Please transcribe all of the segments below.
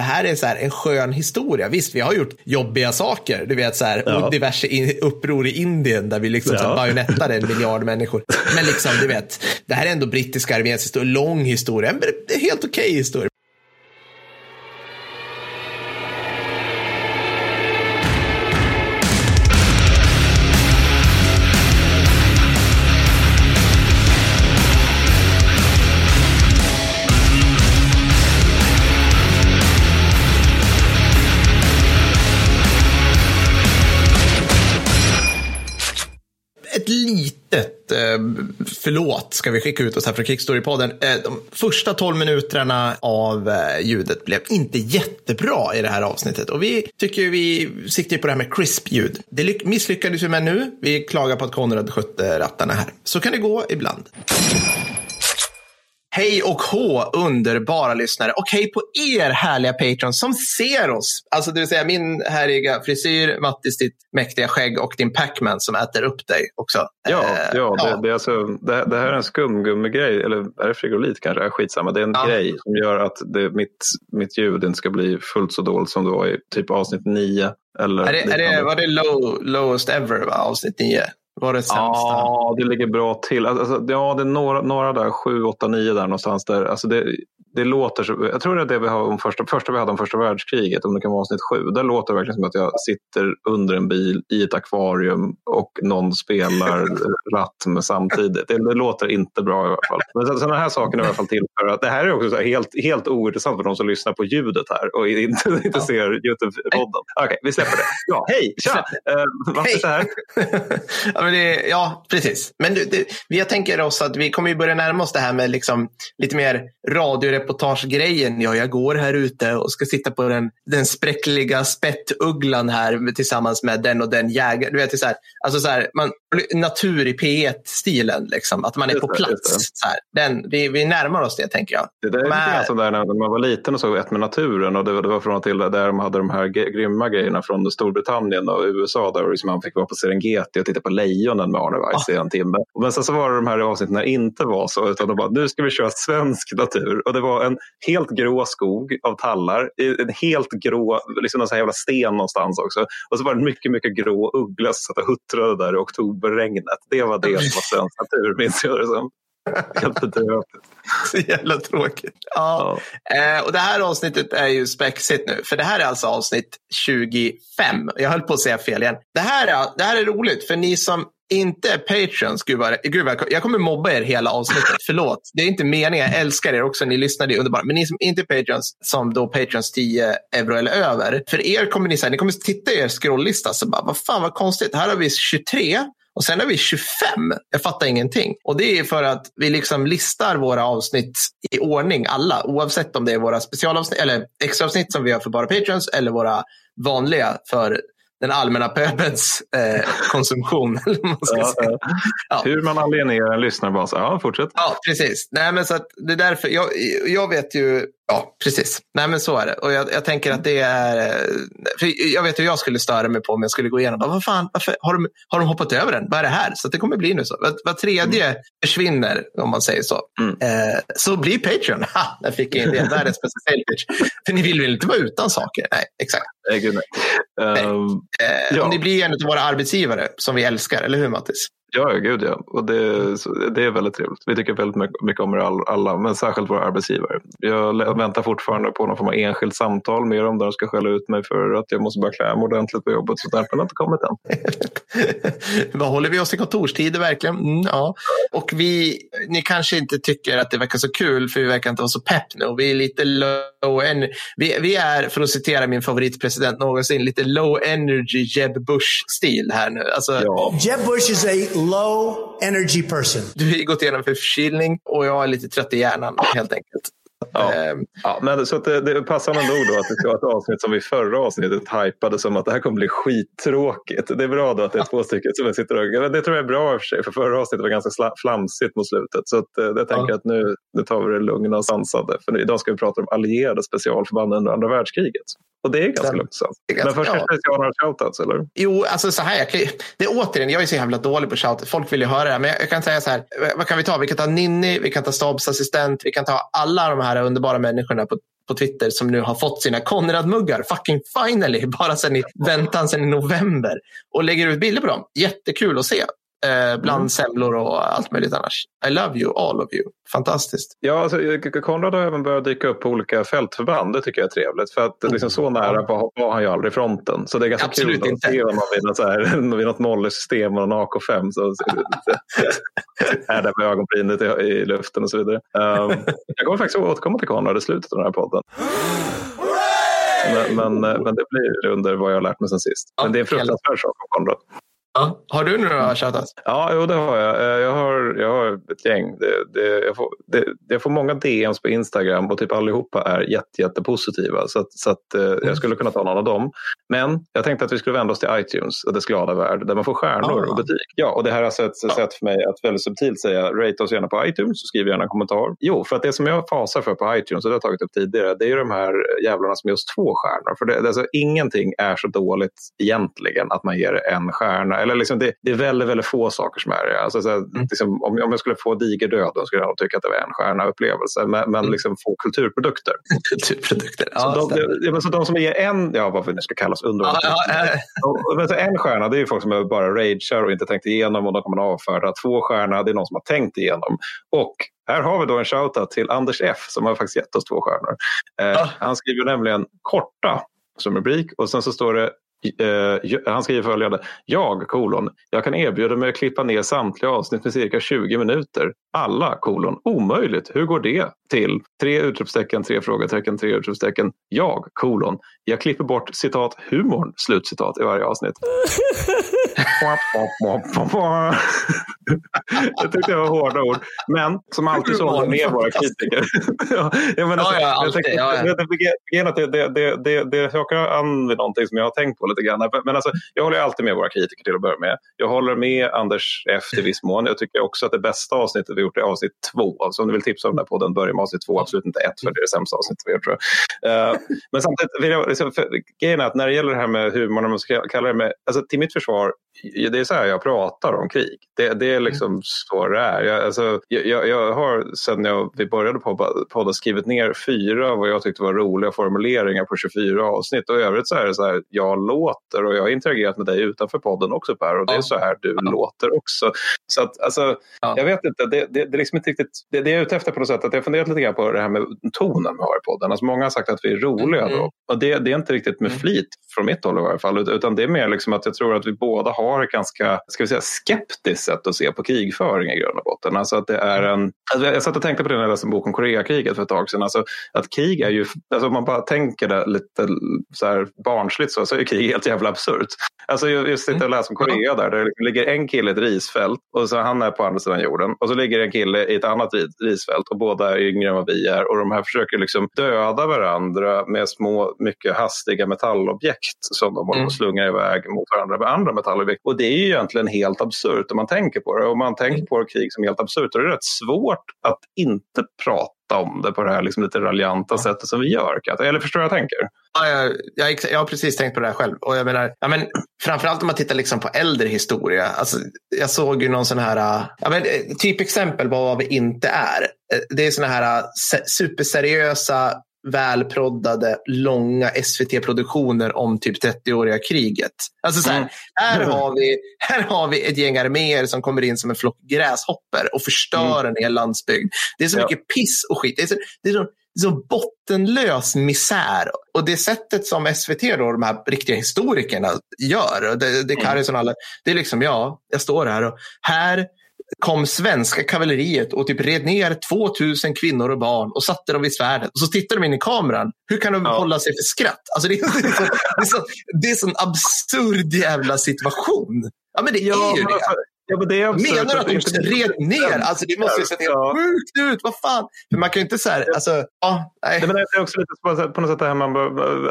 det här är så här en skön historia. Visst, vi har gjort jobbiga saker, du vet så här, ja. och diverse in, uppror i Indien där vi liksom ja. bajonettade en miljard människor. Men liksom, du vet, det här är ändå brittiska arméns historia, lång historia, en helt okej okay historia. Eh, förlåt ska vi skicka ut oss här från Kickstory-podden. Eh, de första 12 minuterna av eh, ljudet blev inte jättebra i det här avsnittet och vi tycker vi siktar på det här med crisp-ljud. Det misslyckades vi med nu. Vi klagar på att Konrad skötte rattarna här. Så kan det gå ibland. Hej och hå underbara lyssnare och hej på er härliga patrons som ser oss. Alltså det vill säga min härliga frisyr, Mattis ditt mäktiga skägg och din Pacman som äter upp dig också. Ja, eh, ja, ja. Det, det, är alltså, det, det, här är en skumgummigrej, eller är det frigolit kanske? Skitsamma, det är en ja. grej som gör att det, mitt, mitt ljud inte ska bli fullt så dåligt som det var i typ avsnitt 9. Eller är det, är det, var det low, lowest ever, va? avsnitt 9? Var det sämsta? Ja, det ligger bra till. Alltså, alltså, ja, det är några, några där, sju, åtta, nio där någonstans. Där. Alltså det, det låter så, jag tror det är det vi har om första, första vi hade om första världskriget, om det kan vara avsnitt sju. Där låter det verkligen som att jag sitter under en bil i ett akvarium och någon spelar ratt med samtidigt. Det, det, låter inte bra i alla fall. Men sådana här saker är i alla fall till för att det här är också helt, helt ointressant för de som lyssnar på ljudet här och inte, inte ja. ser Youtube-podden. Okej, okay, vi släpper det. Ja, hej, tja! Uh, varför så här? ja, men det, ja, precis. Men det, det, jag tänker oss att vi kommer ju börja närma oss det här med liksom lite mer radio reportagegrejen. Ja, jag går här ute och ska sitta på den, den spräckliga spettugglan här tillsammans med den och den jägaren. Du vet, så här, alltså så här, man, natur i P1-stilen, liksom, att man är på plats. Så här. Den, vi, vi närmar oss det, tänker jag. Det där är Men... lite som där när man var liten och såg Ett med naturen och det, det var från och till där de hade de här grymma grejerna från Storbritannien och USA där liksom man fick vara på Serengeti och titta på lejonen med Arne Weiss oh. i en timme. Men sen så var det de här avsnitten när det inte var så, utan de bara, nu ska vi köra svensk natur. Och det var var en helt grå skog av tallar, en helt grå, liksom en sån här jävla sten någonstans också. Och så var det mycket, mycket grå uggla som satt och huttrade där i oktoberregnet. Det var det som var svensk natur, minns jag det som. Helt bedrövligt. Så jävla tråkigt. Ja. ja. Eh, och det här avsnittet är ju spexigt nu, för det här är alltså avsnitt 25. Jag höll på att säga fel igen. Det här är, det här är roligt, för ni som inte Patreons, gud vad, gud vad, jag kommer mobba er hela avsnittet. Förlåt, det är inte meningen. Jag älskar er också. Ni lyssnar, det är underbart. Men ni som inte är Patreons, som då Patreons 10 euro eller över. För er kommer ni, här, ni kommer titta i er scrolllista så bara, vad fan vad konstigt. Här har vi 23 och sen har vi 25. Jag fattar ingenting. Och det är för att vi liksom listar våra avsnitt i ordning, alla. Oavsett om det är våra specialavsnitt eller extraavsnitt som vi har för bara Patreons eller våra vanliga för den allmänna pöbens eh, konsumtion. man ska ja, säga. Ja. Hur man alienerar en lyssnarbas. Ja, fortsätt. Ja, precis. Nej, men så att det är därför, jag, jag vet ju Ja, precis. Nej, men så är det. Och jag, jag, tänker att det är... För jag vet hur jag skulle störa mig på om jag skulle gå igenom. Vad fan, varför, har, de, har de hoppat över den? Vad är det här? Så det kommer bli nu så. Var, var tredje mm. försvinner, om man säger så. Mm. Eh, så blir Patreon. Ha, där fick jag in det. Världens bästa sale pitch. För ni vill väl inte vara utan saker? Nej, exakt. Nej, gud, nej. Um, eh, ja. Ni blir en av våra arbetsgivare, som vi älskar, eller hur Mattis? Ja, gud ja. Och det, det är väldigt trevligt. Vi tycker väldigt mycket om er alla, men särskilt våra arbetsgivare. Jag väntar fortfarande på någon form av enskilt samtal med om där de ska skälla ut mig för att jag måste bara klä mig ordentligt på jobbet. Så därför har inte kommit än. Vad håller vi oss i kontorstider verkligen? Mm, ja. Och vi, ni kanske inte tycker att det verkar så kul för vi verkar inte vara så pepp nu. Vi är lite low energy. Vi, vi är, för att citera min favoritpresident någonsin, lite low energy Jeb Bush-stil här nu. Alltså, ja. Jeb Bush is a low energy person. Du har gått igenom förkylning och jag är lite trött i hjärnan helt enkelt. Ja. Ähm, ja, men så det, det passande nog då att det ska vara ett avsnitt som vi förra avsnittet hypade som att det här kommer bli skittråkigt. Det är bra då att det är två stycken som sitter och... Det tror jag är bra i och för sig, för förra avsnittet var ganska flamsigt mot slutet. Så att, eh, jag tänker ja. att nu, nu tar vi det lugna och sansade. För idag ska vi prata om allierade specialförband under andra världskriget. Och det är ganska lugnt. Men först kanske ska ha några shoutouts, eller? Jo, alltså så här. Jag, kan, det är återigen, jag är så jävla dålig på shoutouts. Folk vill ju höra det här. Men jag, jag, kan säga så här. Vad kan vi ta? Vi kan ta Ninni, vi kan ta stabsassistent, vi kan ta alla de här underbara människorna på på Twitter som nu har fått sina Konrad-muggar, fucking finally, bara sen i väntan sen i november. Och lägger ut bilder på dem. Jättekul att se. Eh, bland mm. semlor och allt möjligt annars. I love you, all of you. Fantastiskt. Ja, alltså, Konrad har även börjat dyka upp på olika fältförband. Det tycker jag är trevligt. För att mm. liksom, så nära var, var han ju aldrig fronten. Så det är ganska Absolut kul inte. att se honom vid något, så här, vid något Molle-system och en AK5. Så, är där med ögonbrynet i, i luften och så vidare. Um, jag kommer faktiskt att återkomma till Konrad i slutet av den här podden. Men, men, men, det blir under vad jag har lärt mig sen sist. Men det är en fruktansvärd sak om Konrad. Ja. Har du några shoutouts? Ja, jo, det har jag. Eh, jag har, jag har ett gäng. Det, det, jag, får, det, jag får många DMs på Instagram och typ allihopa är jätte, jättepositiva. Så, att, så att, eh, jag mm. skulle kunna ta någon av dem. Men jag tänkte att vi skulle vända oss till iTunes dess glada värld där man får stjärnor ah. och betyg. Ja, och det här är alltså ett ja. sätt för mig att väldigt subtilt säga rate oss gärna på iTunes och skriv gärna en kommentar. Jo, för att det som jag fasar för på iTunes, och det har jag tagit upp tidigare, det är de här jävlarna som ger oss två stjärnor. För det, alltså, ingenting är så dåligt egentligen att man ger en stjärna eller liksom det, det, är väldigt, väldigt få saker som är det. Alltså, så mm. liksom, om, om jag skulle få digerdöden skulle jag tycka att det var en stjärna upplevelse. Men, men mm. liksom få kulturprodukter. kulturprodukter, ja. Så de, de, så de som ger en, ja vad det ska kallas, under. Ja, ja. En stjärna det är folk som bara ragear och inte tänkt igenom och de kommer avfärda. Två stjärnor det är någon som har tänkt igenom. Och här har vi då en shoutout till Anders F som har faktiskt gett oss två stjärnor. Eh, han skriver nämligen korta som rubrik och sen så står det Eh, han skriver följande. Jag, kolon, jag kan erbjuda mig att klippa ner samtliga avsnitt med cirka 20 minuter. Alla, kolon, omöjligt. Hur går det till? Tre utropstecken, tre frågetecken, tre utropstecken. Jag, kolon, jag klipper bort citat humorn, slutcitat i varje avsnitt. jag tyckte det var hårda ord. Men som alltid så håller med våra kritiker. jag menar, ja, ja, alltid, ja, ja. Det, det, det, det, det hakar an vid någonting som jag har tänkt på lite grann. Men alltså, jag håller alltid med våra kritiker till att börja med. Jag håller med Anders F till viss mån. Jag tycker också att det bästa avsnittet vi gjort är avsnitt två. Så om du vill tipsa om den här podden, börja med avsnitt två. Absolut inte ett, för det är det sämsta avsnittet vi gjort. Tror jag. Uh, men samtidigt vill jag, liksom, grejen är att när det gäller det här med humor, man ska kalla det med, alltså, till mitt försvar, det är så här jag pratar om krig. Det, det är liksom mm. så det är. Jag, alltså, jag, jag har sen jag, vi började podda skrivit ner fyra vad jag tyckte var roliga formuleringar på 24 avsnitt. Och i övrigt så är det så här, jag låter och jag har interagerat med dig utanför podden också Per och det är så här du ja. låter också. Så att alltså, ja. jag vet inte, det, det, det, är liksom inte riktigt, det, det är ute efter på något sätt att jag funderat lite grann på det här med tonen vi har i podden. Alltså, många har sagt att vi är roliga mm. då. Och det, det är inte riktigt med mm. flit från mitt håll i varje fall, utan det är mer liksom att jag tror att vi båda har ett ganska ska vi säga, skeptiskt sätt att se på krigföring i grund och botten. Alltså att det är en, alltså jag satt och tänkte på det när jag läste en bok om Koreakriget för ett tag sedan. Alltså att krig är ju, alltså om man bara tänker det lite så här barnsligt så, så är krig helt jävla absurt. Alltså jag, jag sitter och läser om Korea där, där det ligger en kille i ett risfält och så han är på andra sidan jorden och så ligger en kille i ett annat risfält och båda är yngre än vad vi är och de här försöker liksom döda varandra med små, mycket hastiga metallobjekt som de håller på att mm. slunga iväg mot varandra med andra metallobjekt. Och det är ju egentligen helt absurt om man tänker på det. Om man tänker på krig som helt absurt, då är det rätt svårt att inte prata om det på det här liksom lite raljanta ja. sättet som vi gör. Eller förstår jag tänker? Ja, jag, jag, jag, har precis tänkt på det här själv. Och jag menar, ja, men, framförallt om man tittar liksom på äldre historia. Alltså, jag såg ju någon sån här, ja, men, typexempel på vad vi inte är. Det är såna här superseriösa välproddade, långa SVT-produktioner om typ 30-åriga kriget. Alltså så här, mm. här, har vi, här har vi ett gäng arméer som kommer in som en flock gräshopper och förstör mm. en hel landsbygd. Det är så ja. mycket piss och skit. Det är så, det är så, så bottenlös misär. Och det sättet som SVT, då, de här riktiga historikerna, gör, det, det, mm. alla, det är liksom, ja, jag står här och här kom svenska kavalleriet och typ red ner 2000 kvinnor och barn och satte dem vid svärdet. Och så tittar de in i kameran. Hur kan de ja. hålla sig för skratt? Alltså det, är, det, är så, det, är så, det är en sån absurd jävla situation. Ja, men det ja, är ju det. Ja, men det är absurt. Menar du att de inte red ner? Alltså, det måste ju se helt ja. sjukt ut. Vad fan? För man kan ju inte så här, alltså, ja, nej. men det är också lite på något sätt det här man,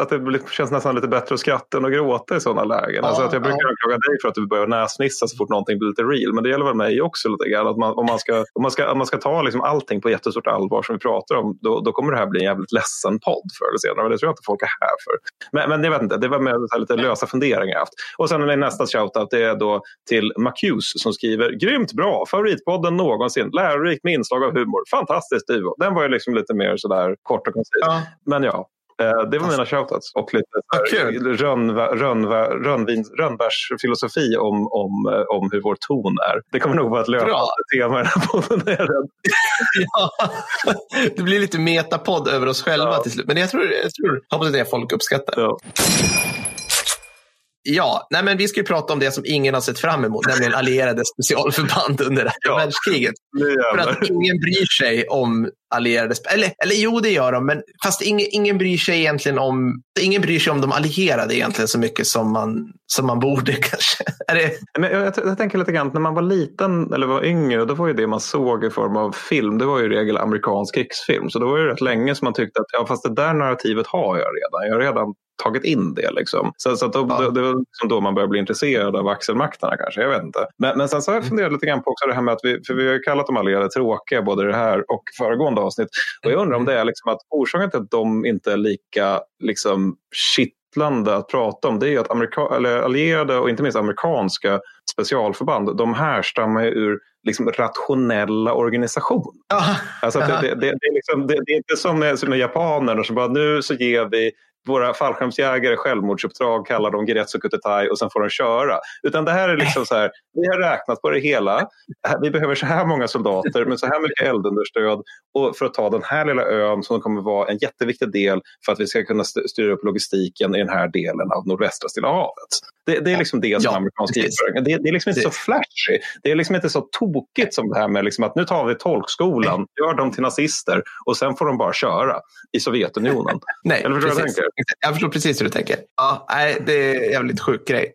att det känns nästan lite bättre att skratta än att gråta i sådana lägen. Ja, alltså, att jag brukar ja. anklaga dig för att du börjar näsnissa så fort någonting blir lite real. Men det gäller väl mig också lite grann. Att man, om, man ska, om, man ska, om man ska ta liksom allting på jättestort allvar som vi pratar om, då, då kommer det här bli en jävligt ledsen podd förr eller senare. Men det tror jag inte folk är här för. Men, men jag vet inte, det var med lite lösa funderingar jag haft. Och sen nästa shoutout, det är då till Macuse som skriver grymt bra, favoritpodden någonsin, lärorikt med inslag av humor, fantastiskt duo. Den var ju liksom lite mer sådär kort och koncis. Ja. Men ja, Eh, det var mina shoutouts och lite rönnbärsfilosofi om, om, eh, om hur vår ton är. Det kommer nog vara ett löpande tema i den här podden. ja, det blir lite metapodd över oss själva ja. till slut. Men jag tror, jag tror hoppas att det är folk uppskattar. Ja. Ja, nej men vi ska ju prata om det som ingen har sett fram emot, nämligen allierade specialförband under andra ja, världskriget. För att ingen bryr sig om allierade, eller, eller jo det gör de, men fast ingen, ingen bryr sig egentligen om, ingen bryr sig om de allierade egentligen så mycket som man, som man borde kanske. Är det... men jag, jag, jag tänker lite grann, när man var liten eller var yngre, då var ju det man såg i form av film, det var ju i regel amerikansk krigsfilm. Så då var det rätt länge som man tyckte att ja, fast det där narrativet har jag redan. Jag har redan tagit in det. Liksom. Så, så då, ja. det var liksom då man började bli intresserad av axelmakterna kanske. Jag vet inte. Men, men sen så har jag mm. funderat lite grann på också det här med att vi, för vi har kallat de allierade tråkiga både det här och föregående avsnitt. Och jag undrar om mm. det är liksom att orsaken till att de inte är lika liksom, kittlande att prata om det är att amerika- eller allierade och inte minst amerikanska specialförband de härstammar ur liksom rationella organisationer. Alltså det, det, det, det, är liksom, det, är inte som med, som med japaner som bara nu så ger vi våra fallskärmsjägare självmordsuppdrag kallar de Giretsu Kutetai och sen får de köra. Utan det här är liksom så här, vi har räknat på det hela. Vi behöver så här många soldater med så här mycket eldunderstöd och för att ta den här lilla ön som kommer vara en jätteviktig del för att vi ska kunna styra upp logistiken i den här delen av nordvästra Stilla havet. Det, det är liksom det som ja, amerikansk krigföring det, det är liksom inte så flashy. Det är liksom inte så tokigt som det här med liksom att nu tar vi tolkskolan, gör dem till nazister och sen får de bara köra i Sovjetunionen. Nej, Eller förstår precis. Jag, jag förstår precis hur du tänker. Ja, nej, det är en jävligt sjuk grej.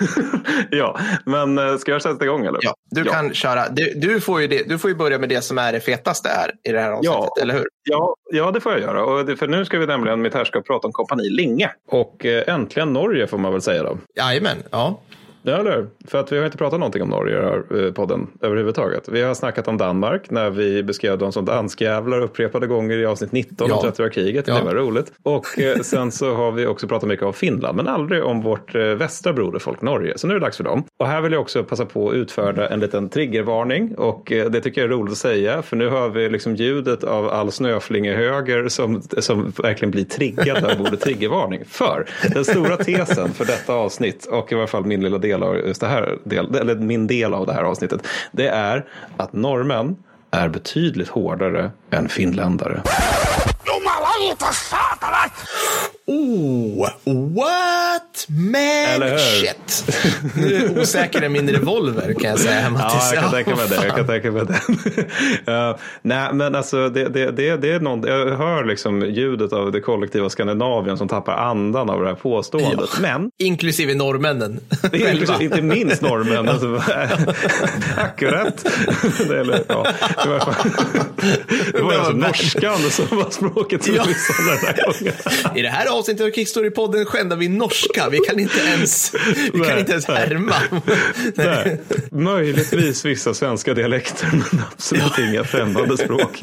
ja, men eh, ska jag sätta igång eller? Ja, du ja. kan köra. Du, du, får ju det, du får ju börja med det som är det fetaste här i det här avsnittet, ja, eller hur? Ja, ja, det får jag göra. Och för nu ska vi nämligen mitt här ska prata om kompani Linge. Och eh, äntligen Norge får man väl säga då. Jajamän, ja. Ja, eller För att vi har inte pratat någonting om Norge i den här eh, podden överhuvudtaget. Vi har snackat om Danmark när vi beskrev dem som danskjävlar upprepade gånger i avsnitt 19 ja. om 30 kriget. Ja. Det var roligt. Och eh, sen så har vi också pratat mycket om Finland, men aldrig om vårt eh, västra broderfolk Norge. Så nu är det dags för dem. Och här vill jag också passa på att utfärda en liten triggervarning. Och det tycker jag är roligt att säga, för nu hör vi liksom ljudet av all snöflingehöger som, som verkligen blir triggad av ordet triggervarning. För den stora tesen för detta avsnitt och i varje fall min lilla del del av just det här, del, eller min del av det här avsnittet, det är att norrmän är betydligt hårdare än finländare. Oh, what? Man shit. Nu är osäker i min revolver kan jag säga. Ja, jag kan tänka mig det. Jag kan tänka mig det. uh, nej, men alltså det, det, det, det är någon, jag hör liksom ljudet av det kollektiva Skandinavien som tappar andan av det här påståendet. Ja. Men, inklusive norrmännen. Inklusive, inte minst norrmännen. Alltså, akkurat. det, eller, ja, det var, det var alltså norskan som var språket som ja. den här gången. I det här avsnittet av Kickstory-podden skändar vi norska. Vi kan inte ens, vi nej, kan inte ens härma. Nej. Möjligtvis vissa svenska dialekter, men absolut ja. inga främmande språk.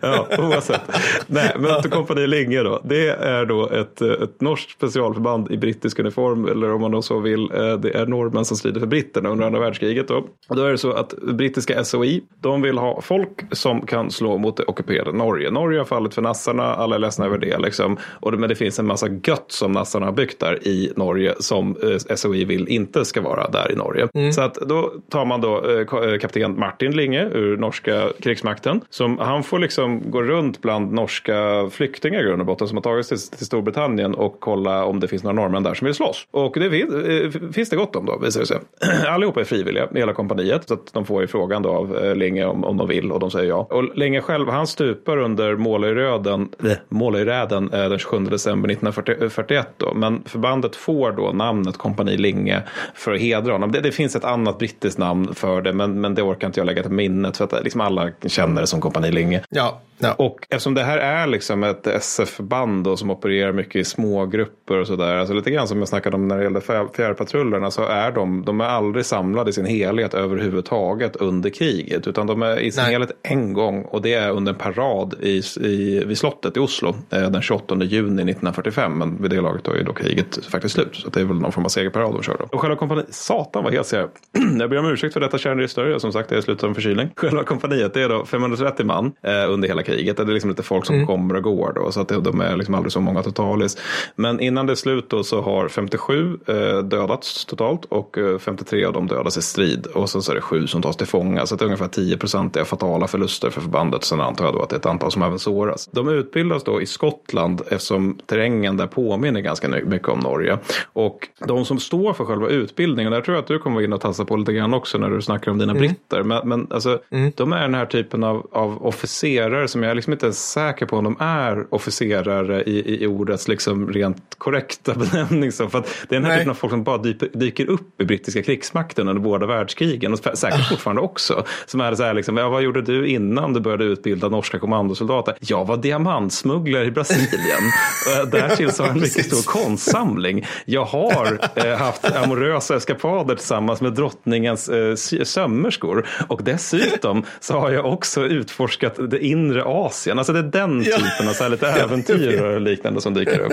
Ja, oavsett. Nej, men Kompani Linge då. Det är då ett, ett norskt specialförband i brittisk uniform, eller om man då så vill, eh, det är norrmän som strider för britterna under andra världskriget. Då. Och då är det så att brittiska SOI, de vill ha folk som kan slå mot det ockuperade Norge. Norge har fallit för nassarna, alla är ledsna över det. Liksom. Och det, men det finns en massa gött som nassarna har byggt där i Norge som eh, SOI vill inte ska vara där i Norge. Mm. Så att då tar man då eh, eh, kapten Martin Linge ur norska krigsmakten. Som, han får liksom gå runt bland norska flyktingar i grund och botten som har tagit sig till, till Storbritannien och kolla om det finns några norrmän där som vill slåss. Och det finns, finns det gott om då visar det sig. Allihopa är frivilliga i hela kompaniet så att de får ju frågan då av Linge om, om de vill och de säger ja. Och Linge själv han stupar under Målöyröden, Målöjräden den 27 december 1941 då. Men förbandet får då namnet Kompani Linge för att hedra honom. Det, det, finns ett annat brittiskt namn för det men, men det orkar inte jag lägga till minnet för att eh, liksom alla känner det som Kompani Linge. Ja, Ja. Och eftersom det här är liksom ett SF-band som opererar mycket i smågrupper och sådär. Alltså lite grann som jag snackade om när det gällde fjärrpatrullerna så är de, de är aldrig samlade i sin helhet överhuvudtaget under kriget. Utan de är i sin Nej. helhet en gång och det är under en parad i, i, vid slottet i Oslo eh, den 28 juni 1945. Men vid det laget då är då kriget faktiskt slut. Så det är väl någon form av segerparad de kör då. Och själva kompaniet, satan vad helt ser jag. jag ber om ursäkt för detta kärnregister. Som sagt det är slutet av en förkylning. Själva kompaniet det är då 530 man eh, under hela kriget. Det är liksom lite folk som mm. kommer och går då. Så att de är liksom aldrig så många totalis. Men innan det är slut då så har 57 eh, dödats totalt och 53 eh, av dem dödas i strid. Och sen så är det sju som tas till fånga. Så att det är ungefär 10 procent är fatala förluster för förbandet. Sen antar jag då att det är ett antal som även såras. De utbildas då i Skottland eftersom terrängen där påminner ganska mycket om Norge. Och de som står för själva utbildningen, där tror jag att du kommer in och tassa på lite grann också när du snackar om dina mm. britter. Men, men alltså, mm. de är den här typen av, av officerare som jag liksom inte är säker på om de är officerare i, i ordets liksom rent korrekta benämning. Så, för att det är den här Nej. typen av folk som bara dyker, dyker upp i brittiska krigsmakten under båda världskrigen och säkert ah. fortfarande också. Som är så här, liksom, ja, vad gjorde du innan du började utbilda norska kommandosoldater? Jag var diamantsmugglare i Brasilien. Därtill så har jag en mycket stor konstsamling. Jag har eh, haft amorösa eskapader tillsammans med drottningens eh, sömmerskor. Och dessutom så har jag också utforskat det inre Asien. Alltså det är den typen av så lite äventyr och liknande som dyker upp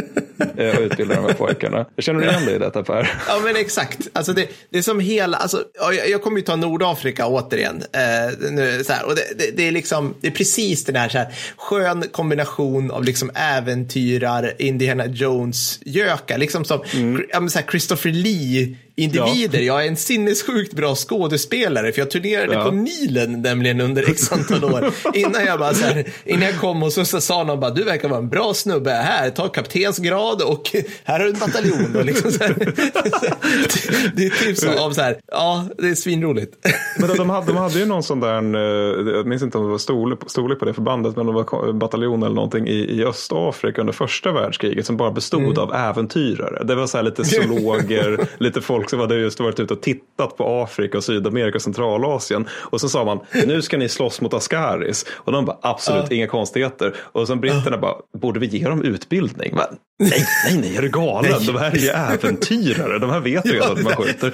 eh, och utbildar de här pojkarna. Känner du igen dig i detta Per? Ja men exakt. Alltså det, det är som hela, alltså, jag, jag kommer ju ta Nordafrika återigen. Eh, nu, så här, och det, det, det, är liksom, det är precis den här, så här skön kombination av liksom äventyrar, Indiana Jones-gökar. Liksom som mm. ja, så här Christopher Lee individer. Ja. Jag är en sinnessjukt bra skådespelare för jag turnerade ja. på Nilen nämligen under x antal år. innan jag bara så här, innan jag kom och så, sa någon bara du verkar vara en bra snubbe här, ta kaptensgrad och här har du en bataljon. Och liksom så här, det är typ så av så här, ja det är svinroligt. Men de, de, hade, de hade ju någon sån där, eh, jag minns inte om det var storlek, storlek på det förbandet, men det var bataljon eller någonting i, i Östafrika under första världskriget som bara bestod mm. av äventyrare. Det var så här lite zoologer, lite folk folk som hade just varit ute och tittat på Afrika, och Sydamerika och Centralasien. Och så sa man, nu ska ni slåss mot Askaris. Och de bara, absolut uh. inga konstigheter. Och sen britterna uh. bara, borde vi ge dem utbildning? Men, nej, nej, nej, är du galen? Nej. De här är ju äventyrare. De här vet ju att man skjuter.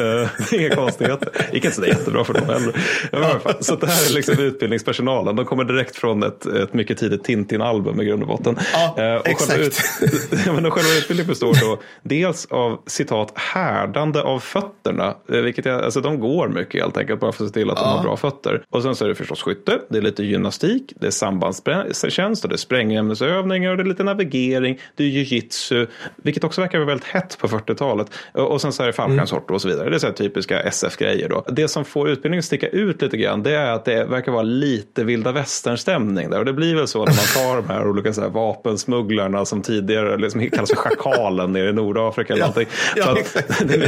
Uh, inga konstigheter. Gick inte så jättebra för dem heller. Ja, så det här är liksom utbildningspersonalen. De kommer direkt från ett, ett mycket tidigt Tintin-album i grund och botten. Ja, uh, och exakt. Själva, ut, men själva utbildningen består då dels av citat härd vårdande av fötterna. Eh, vilket jag, alltså de går mycket helt enkelt bara för att se till att ja. de har bra fötter. Och sen så är det förstås skytte, det är lite gymnastik, det är sambandstjänst och det är sprängämnesövningar och det är lite navigering, det är jujitsu, vilket också verkar vara väldigt hett på 40-talet. Och sen så är det fallskärmshopp och så vidare. Det är så typiska SF-grejer då. Det som får utbildningen att sticka ut lite grann det är att det verkar vara lite vilda västern-stämning där. Och det blir väl så när man tar de här olika så här vapensmugglarna som tidigare liksom kallas för schakalen nere i Nordafrika. Eller ja, någonting. Ja, det,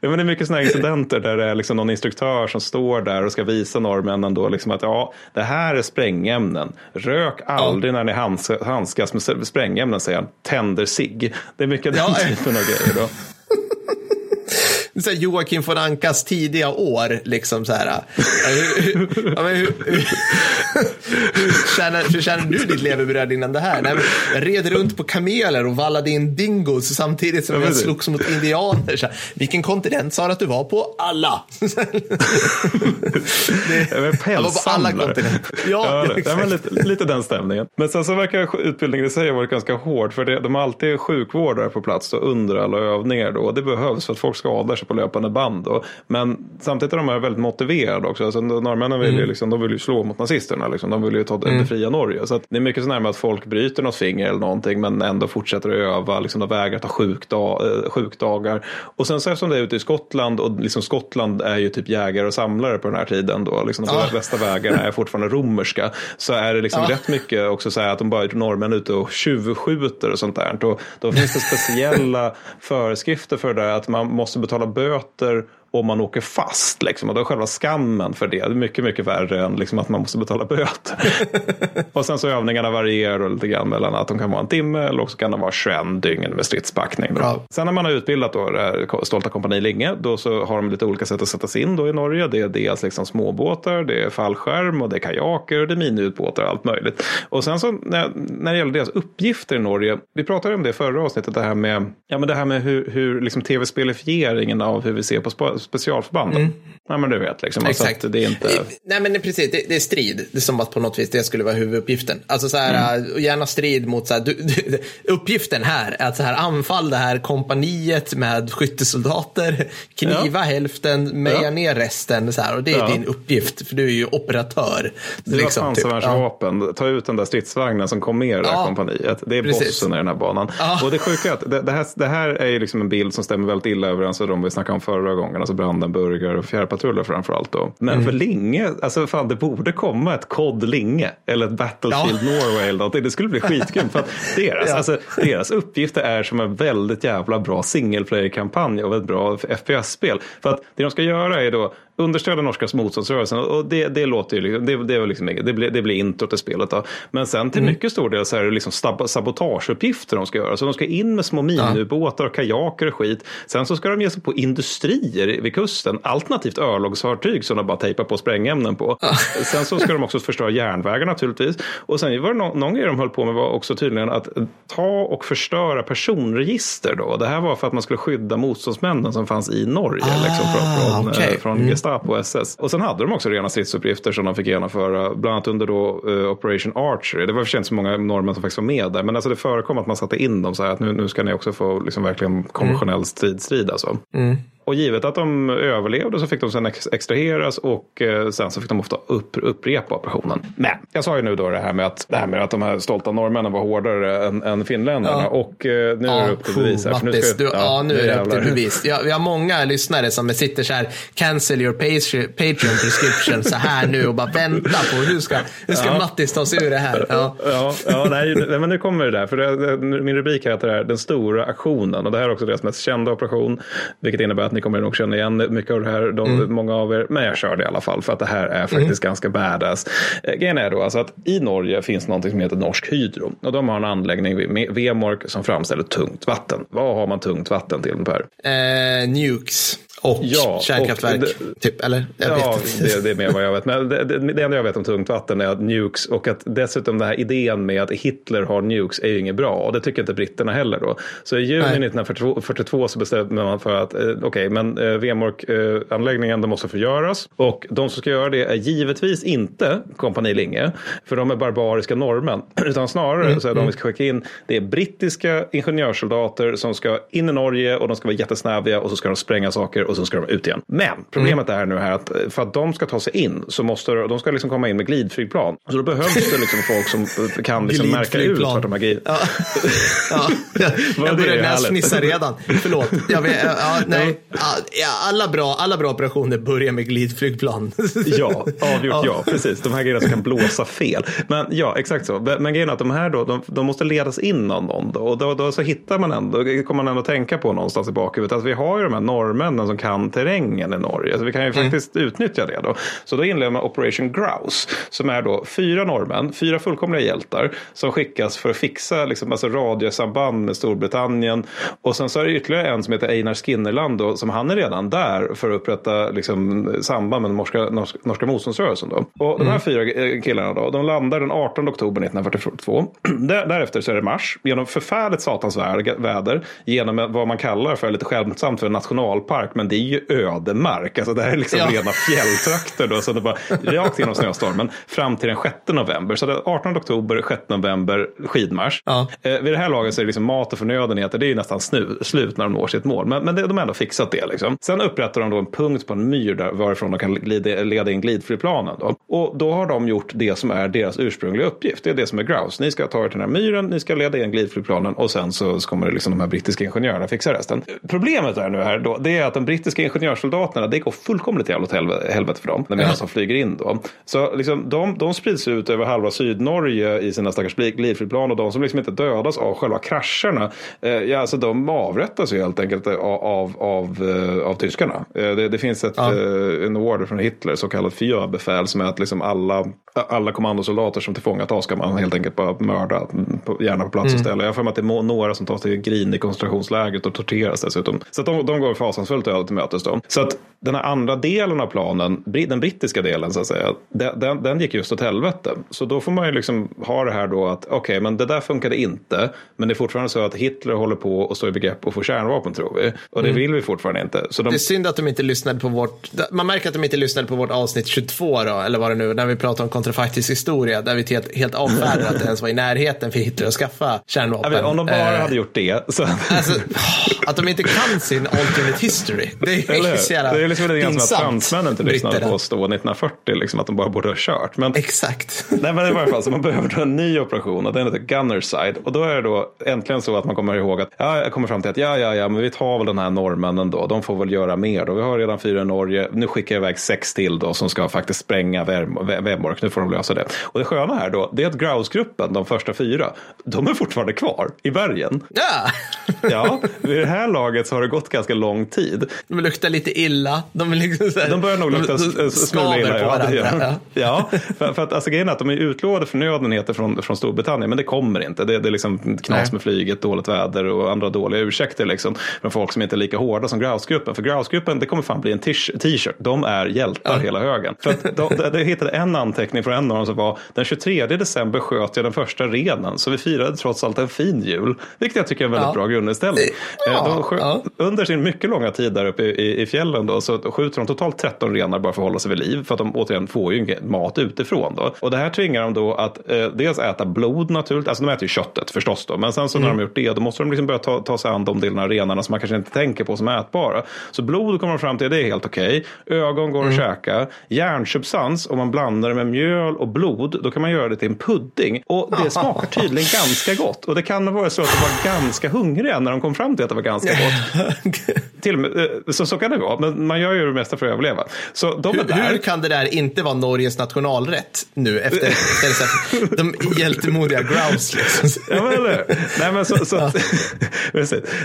ja, men det är mycket sådana incidenter där det är liksom någon instruktör som står där och ska visa norrmännen då liksom att ja, det här är sprängämnen. Rök aldrig ja. när ni handskas med sprängämnen, säger han. Tänder sig. Det är mycket ja. den typen av grejer då så här Joakim von Ankas tidiga år. Liksom så här, hur, hur, hur, hur, känner du ditt levebröd innan det här? Nej, jag red runt på kameler och vallade in dingos samtidigt som jag slogs mot indianer. Så här, vilken kontinent sa du att du var på? Alla. det, jag var på alla kontinenter. Ja, ja, ja lite, lite den stämningen. Men sen så verkar utbildningen i sig ha varit ganska hård. För det, de har alltid sjukvårdare på plats då, under alla övningar. Då. Det behövs för att folk skadar sig på löpande band. Då. Men samtidigt är de här väldigt motiverade också. Alltså, norrmännen vill, mm. ju liksom, de vill ju slå mot nazisterna. Liksom. De vill ju ta, mm. befria Norge. Så det är mycket sådär med att folk bryter något finger eller någonting men ändå fortsätter att öva. Liksom, de vägrar ta sjukdag, eh, sjukdagar. Och sen så eftersom det är ute i Skottland och liksom Skottland är ju typ jägare och samlare på den här tiden. Då, liksom, de ah. bästa vägarna är fortfarande romerska. Så är det liksom ah. rätt mycket också så här att de bara norrmän ute och tjuvskjuter och sånt där. Då, då finns det speciella föreskrifter för det där att man måste betala böter om man åker fast. Liksom. Och då är själva skammen för det, det är mycket, mycket värre än liksom, att man måste betala böter. och sen så övningarna varierar lite grann mellan att de kan vara en timme eller också kan de vara 21 dygn med stridspackning. Då. Sen när man har utbildat då det här Stolta kompani Linge, då så har de lite olika sätt att sätta sig in då i Norge. Det är dels liksom småbåtar, det är fallskärm och det är kajaker och det är miniutbåtar och allt möjligt. Och sen så när, när det gäller deras uppgifter i Norge, vi pratade om det förra avsnittet, det här med, ja, men det här med hur, hur liksom tv-spelifieringen av hur vi ser på specialförbanden. Mm. Ja, men du vet, liksom. Alltså Exakt. det är inte... Nej, men precis, det, det, är strid. Det är som att på något vis det skulle vara huvuduppgiften. Alltså så här, mm. gärna strid mot så här, du, du, uppgiften här är att så här anfall det här kompaniet med skyttesoldater, kniva ja. hälften, meja ja. ner resten så här, och det är ja. din uppgift, för du är ju operatör. Det liksom, var pansarvärnsvapen, typ. ta ut den där stridsvagnen som kom med i det här kompaniet. Det är Precis. bossen i den här banan. Och det sjuka är att det, det, här, det här är ju liksom en bild som stämmer väldigt illa överens med de vi snackade om förra gången, alltså Brandenburger och fjärrpatruller framför allt då. Men mm. för Linge, alltså fan det borde komma ett kod Linge eller ett Battlefield ja. Norway eller någonting. Det skulle bli skitgrymt för att deras, ja. alltså, deras uppgifter är som en väldigt jävla bra single player-kampanj och ett bra FPS-spel. För att det de ska göra är då understödja norska motståndsrörelsen och det, det låter ju, liksom, det, det, liksom, det, blir, det blir introt till spelet. Då. Men sen till mm. mycket stor del så är det liksom sabotageuppgifter de ska göra. Så de ska in med små miniubåtar och kajaker och skit. Sen så ska de ge sig på industrier vid kusten, alternativt örlogsfartyg som de bara tejpar på sprängämnen på. Sen så ska de också förstöra järnvägar naturligtvis. Och sen var det någon, någon grej de höll på med var också tydligen att ta och förstöra personregister. Då. Det här var för att man skulle skydda motståndsmännen som fanns i Norge. Ah, liksom, från från, okay. från mm. Gestapo SS. Och sen hade de också rena stridsuppgifter som de fick genomföra, bland annat under då, uh, Operation Archery. Det var för sig inte så många norrmän som faktiskt var med där, men alltså det förekom att man satte in dem så här att nu, nu ska ni också få liksom verkligen konventionell mm. stridstrid. alltså. Mm. Och givet att de överlevde så fick de sen ex extraheras och eh, sen så fick de ofta upp, upprepa operationen. Men jag sa ju nu då det här med att, det här med att de här stolta norrmännen var hårdare än, än finländarna. Ja. Och nu är det upp till bevis. Här, nu ska, du, ja, ja, nu är det upp till bevis. Jag, vi har många lyssnare som sitter så här, cancel your Patreon prescription så här nu och bara vänta på hur ska, hur ska ja. Mattis ta sig ur det här. Ja, ja, ja nej, men nu kommer det där. För det, min rubrik heter här, Den stora aktionen. Och det här är också deras mest kända operation. Vilket innebär att ni kommer nog känna igen mycket av det här, de, mm. många av er. Men jag kör det i alla fall för att det här är faktiskt mm. ganska badass. Eh, grejen är då alltså att i Norge finns något som heter Norsk Hydro. Och de har en anläggning vid Vemork som framställer tungt vatten. Vad har man tungt vatten till Per? Eh, nukes. Och ja, kärnkraftverk, och det, typ, eller? Jag ja, det, det, är mer vad jag vet. Men det, det, det enda jag vet om tungt vatten är att nukes och att dessutom den här idén med att Hitler har nukes är ju inget bra. Och det tycker inte britterna heller då. Så i juni Nej. 1942 så bestämde man för att eh, okej, okay, men eh, Vemork-anläggningen eh, måste förgöras. Och de som ska göra det är givetvis inte kompani Linge, för de är barbariska norrmän. Utan snarare mm, så är de mm. vi ska skicka in, det är brittiska ingenjörssoldater som ska in i Norge och de ska vara jättesnäviga och så ska de spränga saker och så ska de ut igen. Men problemet mm. är nu här att för att de ska ta sig in så måste de ska liksom komma in med glidflygplan. Så då behövs det liksom folk som kan liksom märka ut vart de har glid... Ja. ja. Jag börjar näsfnissa redan. Förlåt. Jag vet, ja, nej. Alla, bra, alla bra operationer börjar med glidflygplan. ja, avgjort ja. Precis. De här grejerna som kan blåsa fel. Men ja, exakt så. Men grejen är att de här då, de, de måste ledas in av någon. Då, och då, då så hittar man ändå, kommer man ändå tänka på någonstans i bakhuvudet att vi har ju de här norrmännen som kan terrängen i Norge. Så vi kan ju mm. faktiskt utnyttja det då. Så då inleder man Operation Grouse som är då fyra norrmän, fyra fullkomliga hjältar som skickas för att fixa liksom, alltså radiosamband med Storbritannien. Och sen så är det ytterligare en som heter Einar Skinnerland då, som han är redan där för att upprätta liksom, samband med den norska, norska, norska motståndsrörelsen. Då. Och de här mm. fyra killarna då, de landar den 18 oktober 1942. Därefter så är det mars genom förfärligt satans väder genom vad man kallar för lite skämtsamt för en nationalpark. Men det är ju ödemark. Alltså det här är liksom ja. rena fjälltrakter då. Så det bara rakt genom snöstormen fram till den 6 november. Så det är 18 oktober, 6 november skidmarsch. Ja. Eh, vid det här laget så är det liksom mat och förnödenheter. Det är ju nästan snu, slut när de når sitt mål. Men, men det, de har ändå fixat det. Liksom. Sen upprättar de då en punkt på en myr där, varifrån de kan glida, leda in glidflygplanen. Då. Och då har de gjort det som är deras ursprungliga uppgift. Det är det som är Grouse. Ni ska ta er till den här myren, ni ska leda in glidflygplanen och sen så kommer det liksom de här brittiska ingenjörerna fixa resten. Problemet är nu här då, det är att den brittiska ingenjörssoldaterna, det går fullkomligt jävla åt helvete för dem när medan de flyger in då. Så liksom, de, de sprids ut över halva Sydnorge i sina stackars glidflygplan och de som liksom inte dödas av själva krascherna, eh, ja, alltså de avrättas ju helt enkelt av, av, av, av tyskarna. Det, det finns ett, ja. en order från Hitler, så kallat Führerbefäl, som är att liksom alla, alla kommandosoldater som tillfångatas ska man helt enkelt bara mörda, gärna på plats och mm. ställe. Jag har för mig att det är några som tas till Grin i koncentrationslägret och torteras dessutom. Så de, de går fasansfullt öde till mötes då. Så att den här andra delen av planen, den brittiska delen så att säga, den, den gick just åt helvete. Så då får man ju liksom ha det här då att okej, okay, men det där funkade inte, men det är fortfarande så att Hitler håller på och står i begrepp att få kärnvapen tror vi. Och det mm. vill vi fortfarande inte. Så de... Det är synd att de inte lyssnade på vårt, man märker att de inte lyssnade på vårt avsnitt 22 då, eller vad det nu, när vi pratar om kontrafaktisk historia, där vi helt, helt avfärdar att det ens var i närheten för Hitler att skaffa kärnvapen. Vet, om de bara uh, hade gjort det. Så... Alltså, att de inte kan sin alternate history, det är så jävla Det är liksom lite grann som att fransmännen inte lyssnade på oss då 1940, liksom att de bara borde ha kört. Men, Exakt. Nej, men i varje fall, så man behöver en ny operation och den heter Gunnerside. Och då är det då äntligen så att man kommer ihåg att, ja, jag kommer fram till att ja, ja, ja, men vi tar väl den här norrmännen då, de får väl göra mer då. Vi har redan fyra i Norge, nu skickar jag iväg sex till då som ska faktiskt spränga Vemork, nu får de lösa det. Och det sköna här då, det är att Grouse-gruppen, de första fyra, de är fortfarande kvar i bergen. Ja! ja, vid det här laget så har det gått ganska lång tid. De luktar lite illa. De, liksom här, de börjar nog lukta smula illa. Ja, ja. ja för, för, att alltså, grejen är att de är utlovade förnödenheter från, från Storbritannien, men det kommer inte. Det, det är liksom knas med flyget, dåligt väder och andra dåliga ursäkter liksom, från folk som inte är lika hårda som Grouse-gruppen. För Grouse-gruppen, det kommer fan bli en t-shirt. De är hjältar ja. hela högen. För att de, de, de hittade en anteckning från en av dem som var den 23 december sköt jag den första renen, så vi firade trots allt en fin jul. Vilket jag tycker är en väldigt ja. bra grundinställning. Ja, sköt, ja. Under sin mycket långa tid där uppe i, i fjällen då, så skjuter de totalt 13 renar bara för att hålla sig vid liv. För att de återigen får ju mat utifrån. Då. Och det här tvingar dem då att eh, dels äta blod naturligt, alltså de äter ju köttet förstås då. Men sen så mm. när de har gjort det, då måste de liksom börja ta, ta sig an de delarna av renarna som man kanske inte tänker på som ätbara. Så blod kommer de fram till, det är helt okej. Okay. Ögon går mm. att käka. Järnsubstans, om man blandar det med mjöl och blod, då kan man göra det till en pudding. Och det smakar tydligen ganska gott. Och det kan ha varit så att de var ganska hungriga när de kom fram till att det var ganska gott. till med, eh, så, så kan det vara, men man gör ju det mesta för att överleva. Så de hur, hur kan det där inte vara Norges nationalrätt nu efter, efter de hjältemodiga grouse? Liksom. ja, men eller Nej, men så, så.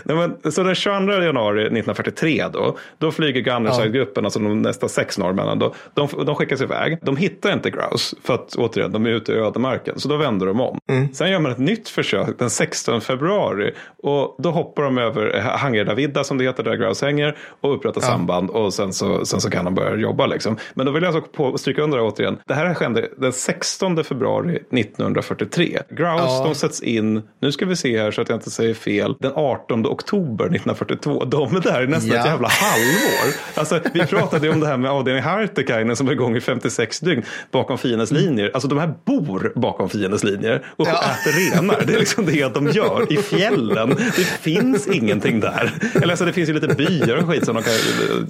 Nej, men, så den 22 januari 1943 då, då flyger Gunnerside-gruppen, ja. alltså de nästa sex norrmännen, då, de, de skickas iväg. De hittar inte grouse för att återigen, de är ute i ödemarken. Så då vänder de om. Mm. Sen gör man ett nytt försök den 16 februari och då hoppar de över Hangerdavidda som det heter där grouse hänger och upprättar ja. samband och sen så, sen så kan de börja jobba liksom. Men då vill jag alltså på, stryka under återigen. Det här hände den 16 februari 1943. Grouse ja. de sätts in, nu ska vi se här så att jag inte säger fel, den 18 oktober 1942. De är där i nästan ja. ett jävla halvår. Alltså, vi pratade ju om det här med avdelning Hartekainen som var igång i 56 dygn bakom fiendens linjer. Alltså de här bor bakom fiendens linjer och ja. äter renar. Det är liksom det de gör i fjällen. Det finns ingenting där. Eller alltså det finns ju lite byar och skit som de kan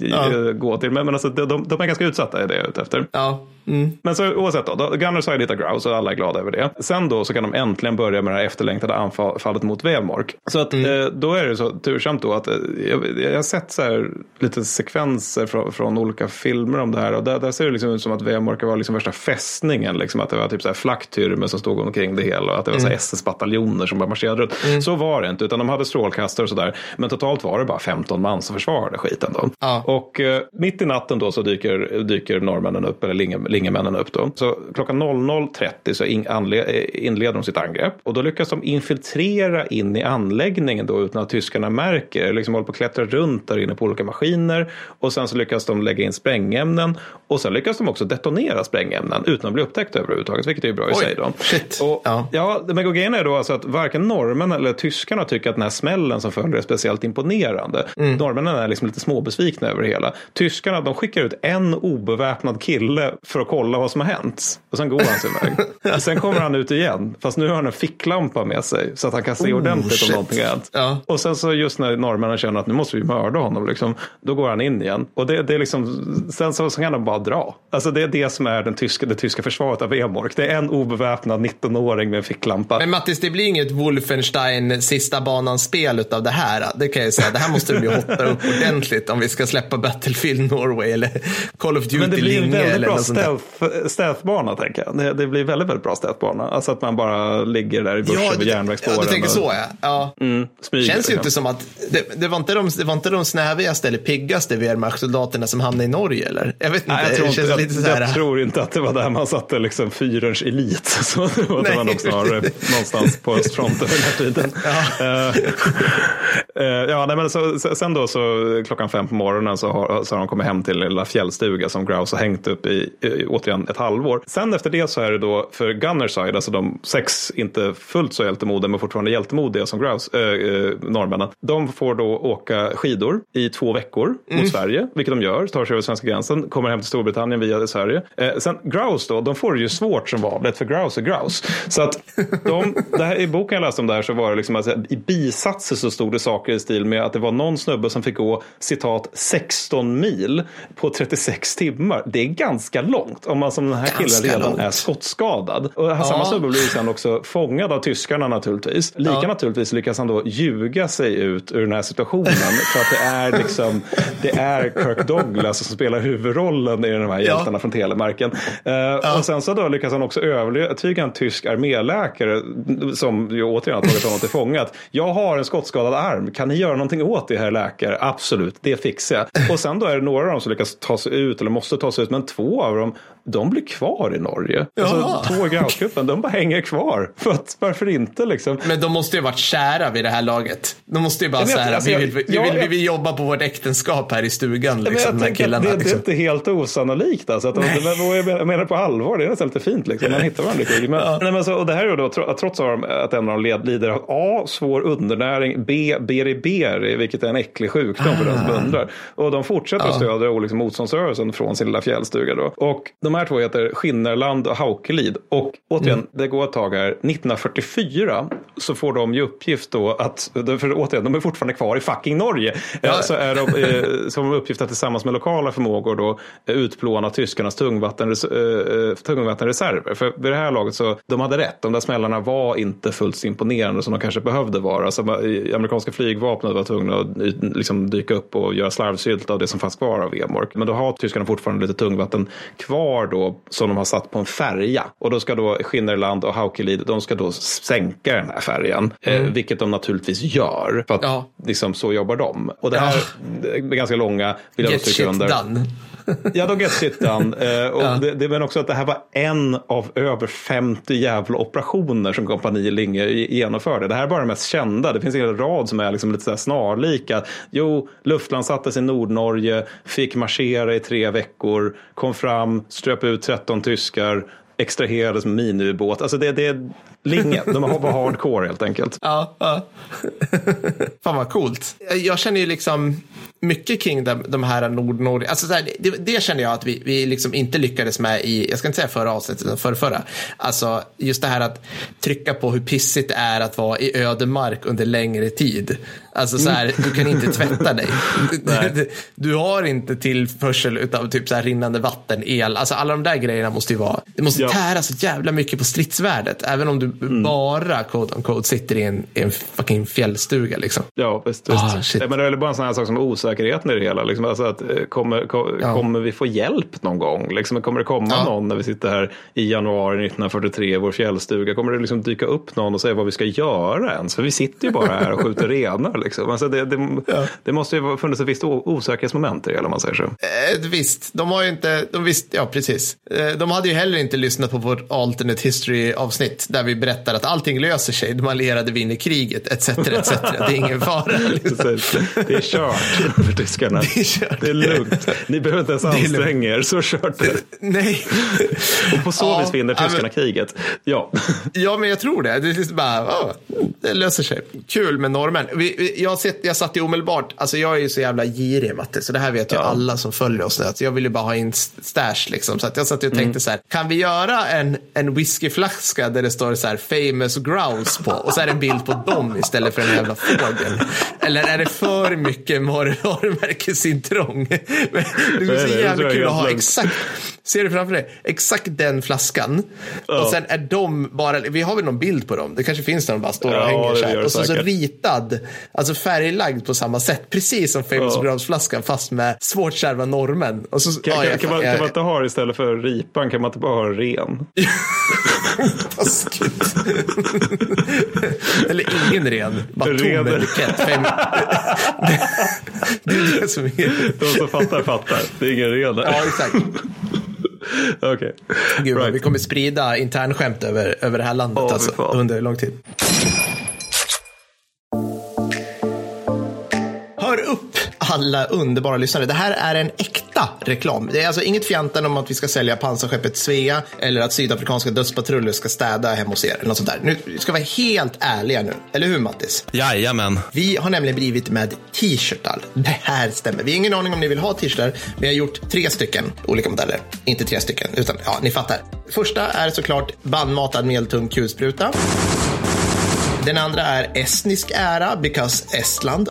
ja. gå till. Men, men alltså, de, de är ganska utsatta i det jag är ute efter. Ja. Mm. Men så oavsett då, Gunners har hittat Grouse och alla är glada över det. Sen då så kan de äntligen börja med det här efterlängtade anfallet mot Vemork. Så att mm. eh, då är det så tursamt då att eh, jag, jag, har sett så här lite sekvenser från, från olika filmer om det här och där, där ser det liksom ut som att Vemork var liksom värsta fästningen. Liksom att det var typ så här flacktyrmer som stod omkring det hela och att det var mm. SS-bataljoner som bara marscherade runt. Mm. Så var det inte, utan de hade strålkastare och sådär. Men totalt var det bara 15 man som försvarade skiten då. Ja. Och eh, mitt i natten då så dyker, dyker norrmännen upp, eller linge, lingemännen upp då. Så klockan 00.30 så in, eh, inleder de sitt angrepp och då lyckas de infiltrera in i anläggningen då utan att tyskarna märker. Liksom håller på att klättra runt där inne på olika maskiner och sen så lyckas de lägga in sprängämnen och sen lyckas de också detonera sprängämnen utan att bli upptäckta överhuvudtaget, vilket är bra i Oj, sig då. Shit. Och, ja. ja, men grejen är då alltså att varken norrmännen eller tyskarna tycker att den här smällen som följer är speciellt imponerande. Mm. Norrmännen är liksom lite småbesvikna över det hela. Tyskarna de skickar ut en obeväpnad kille för att kolla vad som har hänt. Och sen går han sin väg. sen kommer han ut igen. Fast nu har han en ficklampa med sig. Så att han kan se oh, ordentligt shit. om någonting har hänt. Ja. Och sen så just när norrmännen känner att nu måste vi mörda honom. Liksom, då går han in igen. Och det, det är liksom, sen så, så kan han bara dra. Alltså det är det som är den tyska, det tyska försvaret av Emork. Det är en obeväpnad 19-åring med en ficklampa. Men Mattis, det blir inget Wolfenstein sista banan spel av det här. Det kan jag säga. Det här måste du bli hot stötta upp ordentligt om vi ska släppa Battlefield Norway eller Call of Duty Men det blir en väldigt bra stealth- stealthbana tänker jag. Det, det blir väldigt, väldigt bra stealthbana. Alltså att man bara ligger där i bushen Ja, vid järnvägsspåren. ja, du tänker och- så ja. ja. Mm, smyger, Känns ju liksom. inte som att det, det, var inte de, det var inte de snävigaste eller piggaste Wehrmacht-soldaterna som hamnade i Norge eller? Jag vet inte. Nej, jag, tror inte, jag, här. jag tror inte att det var där man satte liksom fyrens elit. Så det var Nej. man nog snarare någonstans på östfronten den här tiden. Eh, eh, ja, nej, men så- sen då så klockan fem på morgonen så har, så har de kommit hem till lilla fjällstuga som Grouse har hängt upp i, i återigen ett halvår. Sen efter det så är det då för Gunnerside, alltså de sex inte fullt så hjältemodiga men fortfarande hjältemodiga som Grouse, äh, norrmännen. De får då åka skidor i två veckor mot Sverige, vilket de gör, tar sig över svenska gränsen, kommer hem till Storbritannien via Sverige. Eh, sen Grouse då, de får det ju svårt som vanligt för Grouse är Grouse. Så att de, det här, i boken jag läste om det här så var det liksom att i bisatser så stod det saker i stil med att det var någon snubbe som fick gå citat 16 mil på 36 timmar. Det är ganska långt om man som den här killen Ganska redan långt. är skottskadad. Och Ja. samma snubbe blir sen också fångad av tyskarna naturligtvis. Lika Ja. naturligtvis lyckas han då ljuga sig ut ur den här situationen. för att det är liksom, det är Kirk Douglas som spelar huvudrollen i de här hjältarna från Telemarken. Eh, Och sen så då lyckas han också övertyga en tysk arméläkare som ju återigen har tagit honom till fånga. att Jag har en skottskadad arm, kan ni göra någonting åt det här läkare? Absolut, Absolut, det fixar jag. Och sen då är det några av dem som lyckas ta sig ut eller måste ta sig ut, men två av dem de blir kvar i Norge. Jaha. Alltså, två i Grouse-gruppen, de bara hänger kvar. För att, varför inte liksom? Men de måste ju ha varit kära vid det här laget. De måste ju bara vet, säga alltså, vi, vill, vi, ja, vill, vi vill jobba på vårt äktenskap här i stugan. Men Liksom, jag här killarna. det, det är liksom. inte helt osannolikt. Alltså, att de, Nej. men jag menar på allvar, det är nästan lite fint. Liksom. Man hittar varandra. Men, nej, men så, och det här är då tro- trots att en av dem lider av A. Svår undernäring, B. Beriberi, vilket är en äcklig sjukdom för den som undrar. Och de fortsätter att stödja liksom, motståndsrörelsen från sin lilla fjällstuga. Då. Och de här två heter Skinnerland och Haukelid. Och återigen, det går ett tag här. 1944 så får de ju uppgift då att, för återigen, de är fortfarande kvar i fucking Norge. Ja. Så är de, eh, som uppgift att tillsammans med lokala förmågor då eh, utplåna tyskarnas tungvattenres, eh, eh, tungvattenreserver. För vid det här laget så, de hade rätt. De där smällarna var inte fullt så imponerande som de kanske behövde vara. Så eh, amerikanska flygvapnet var tvungna att eh, liksom dyka upp och göra slarvsylt av det som fanns kvar av Emork. Men då har tyskarna fortfarande lite tungvatten kvar då som de har satt på en färja. Och då ska då Skinnerland och Haukelid, de ska då sänka den här färjan. Eh, vilket de naturligtvis gör. För att Ja. liksom, så jobbar de. Och det här är ganska långa, vill jag Get stryka shit under. done. Ja, de get shit done. Eh, och Ja. det, det men också att det här var en av över 50 jävla operationer som kompani Linge genomförde. Det här är bara det mest kända. Det finns en hel rad som är liksom lite så snarlika. Jo, luftlandsattes i Nordnorge, fick marschera i tre veckor, kom fram, ströp ut 13 tyskar, extraherades med miniubåt. Alltså det, det är Linge. De var hardcore helt enkelt. Ja, ja. Fan vad coolt. Jag känner ju liksom mycket kring de, de här Nordnorge. Alltså så här, det, det känner jag att vi, vi liksom inte lyckades med i, jag ska inte säga förra avsnittet, utan förra, förra. Alltså just det här att trycka på hur pissigt det är att vara i ödemark under längre tid. Alltså så här, du kan inte tvätta dig. Du, du har inte tillförsel av typ så här rinnande vatten, el. Alltså alla de där grejerna måste ju vara, det måste Ja. tära så jävla mycket på stridsvärdet. Även om du bara, quote on quote, sitter i en, i en fucking fjällstuga liksom. Ja, visst. visst. Ah, shit. Ja, men det är bara en sån här sak som osäkerheten i det hela. Liksom, alltså att, eh, kommer, ko- Ja. kommer vi få hjälp någon gång? Liksom, kommer det komma Ja. någon när vi sitter här i januari 1943 i vår fjällstuga? Kommer det liksom dyka upp någon och säga vad vi ska göra ens? För vi sitter ju bara här och skjuter renar. Liksom. Alltså det, det, det måste ju ha funnits ett visst osäkerhetsmoment i det hela om man säger så. Eh, visst, de har ju inte, de visst, ja precis. Eh, de hade ju heller inte lyssnat på vårt alternate history avsnitt där vi berättar att allting löser sig, de allierade vinner kriget, etc. etc. Det är ingen fara. Liksom. Det är kört för tyskarna. Det är kört. Det är lugnt. Ni behöver inte ens anstränga er. Så kört det. Nej. Och på så Ja, vis vinner tyskarna men- kriget. Ja. Ja, men jag tror det. Det, är liksom bara, ja, det löser sig. Kul med norrmän. Jag, jag satt ju omedelbart, alltså jag är ju så jävla girig Matte, så det här vet ju Ja. alla som följer oss nu. Att jag vill ju bara ha in stash liksom. Så jag satt och tänkte så här, kan vi göra en, en whiskyflaska där det står så här famous grouse på och så är det en bild på dem istället för en jävla fågel. Eller är det för mycket varumärkesintrång? Det är så nej, det tror jävla kul att ha exakt, ser du framför dig, exakt den flaskan. Och sen är de bara, vi har väl någon bild på dem, det kanske finns där de bara står och hänger så här. Och så, så ritad, alltså färglagd på samma sätt, precis som Famous Ja. Grounds-flaskan fast med svårt kärva normen. Och så, Kan, kan, kan, man, kan man inte ha det istället för ripan, kan man inte bara ha ren? Taskigt. Eller ingen ren, bara tom etikett. Fem... det är det som är... De som fattar fattar. Det är ingen ren där. Ja, exakt. Okej. Gud, vad Right. Vi kommer sprida internskämt över, över det här landet fy alltså, under lång tid. Hör upp alla underbara lyssnare. Det här är en äkta reklam. Det är alltså inget fjantan om att vi ska sälja pansarskeppet Svea eller att sydafrikanska dödspatruller ska städa hemma hos er. Eller något sånt där. Nu vi ska vara helt ärliga nu. Eller hur Mattis? Jajamän. Vi har nämligen blivit med t-shirtar. Det här stämmer. Vi har ingen aning om ni vill ha t-shirtar. Vi har gjort tre stycken olika modeller. Inte tre stycken, utan ja, ni fattar. Första är såklart bandmatad medeltung kulspruta. Den andra är estnisk ära, because Estland.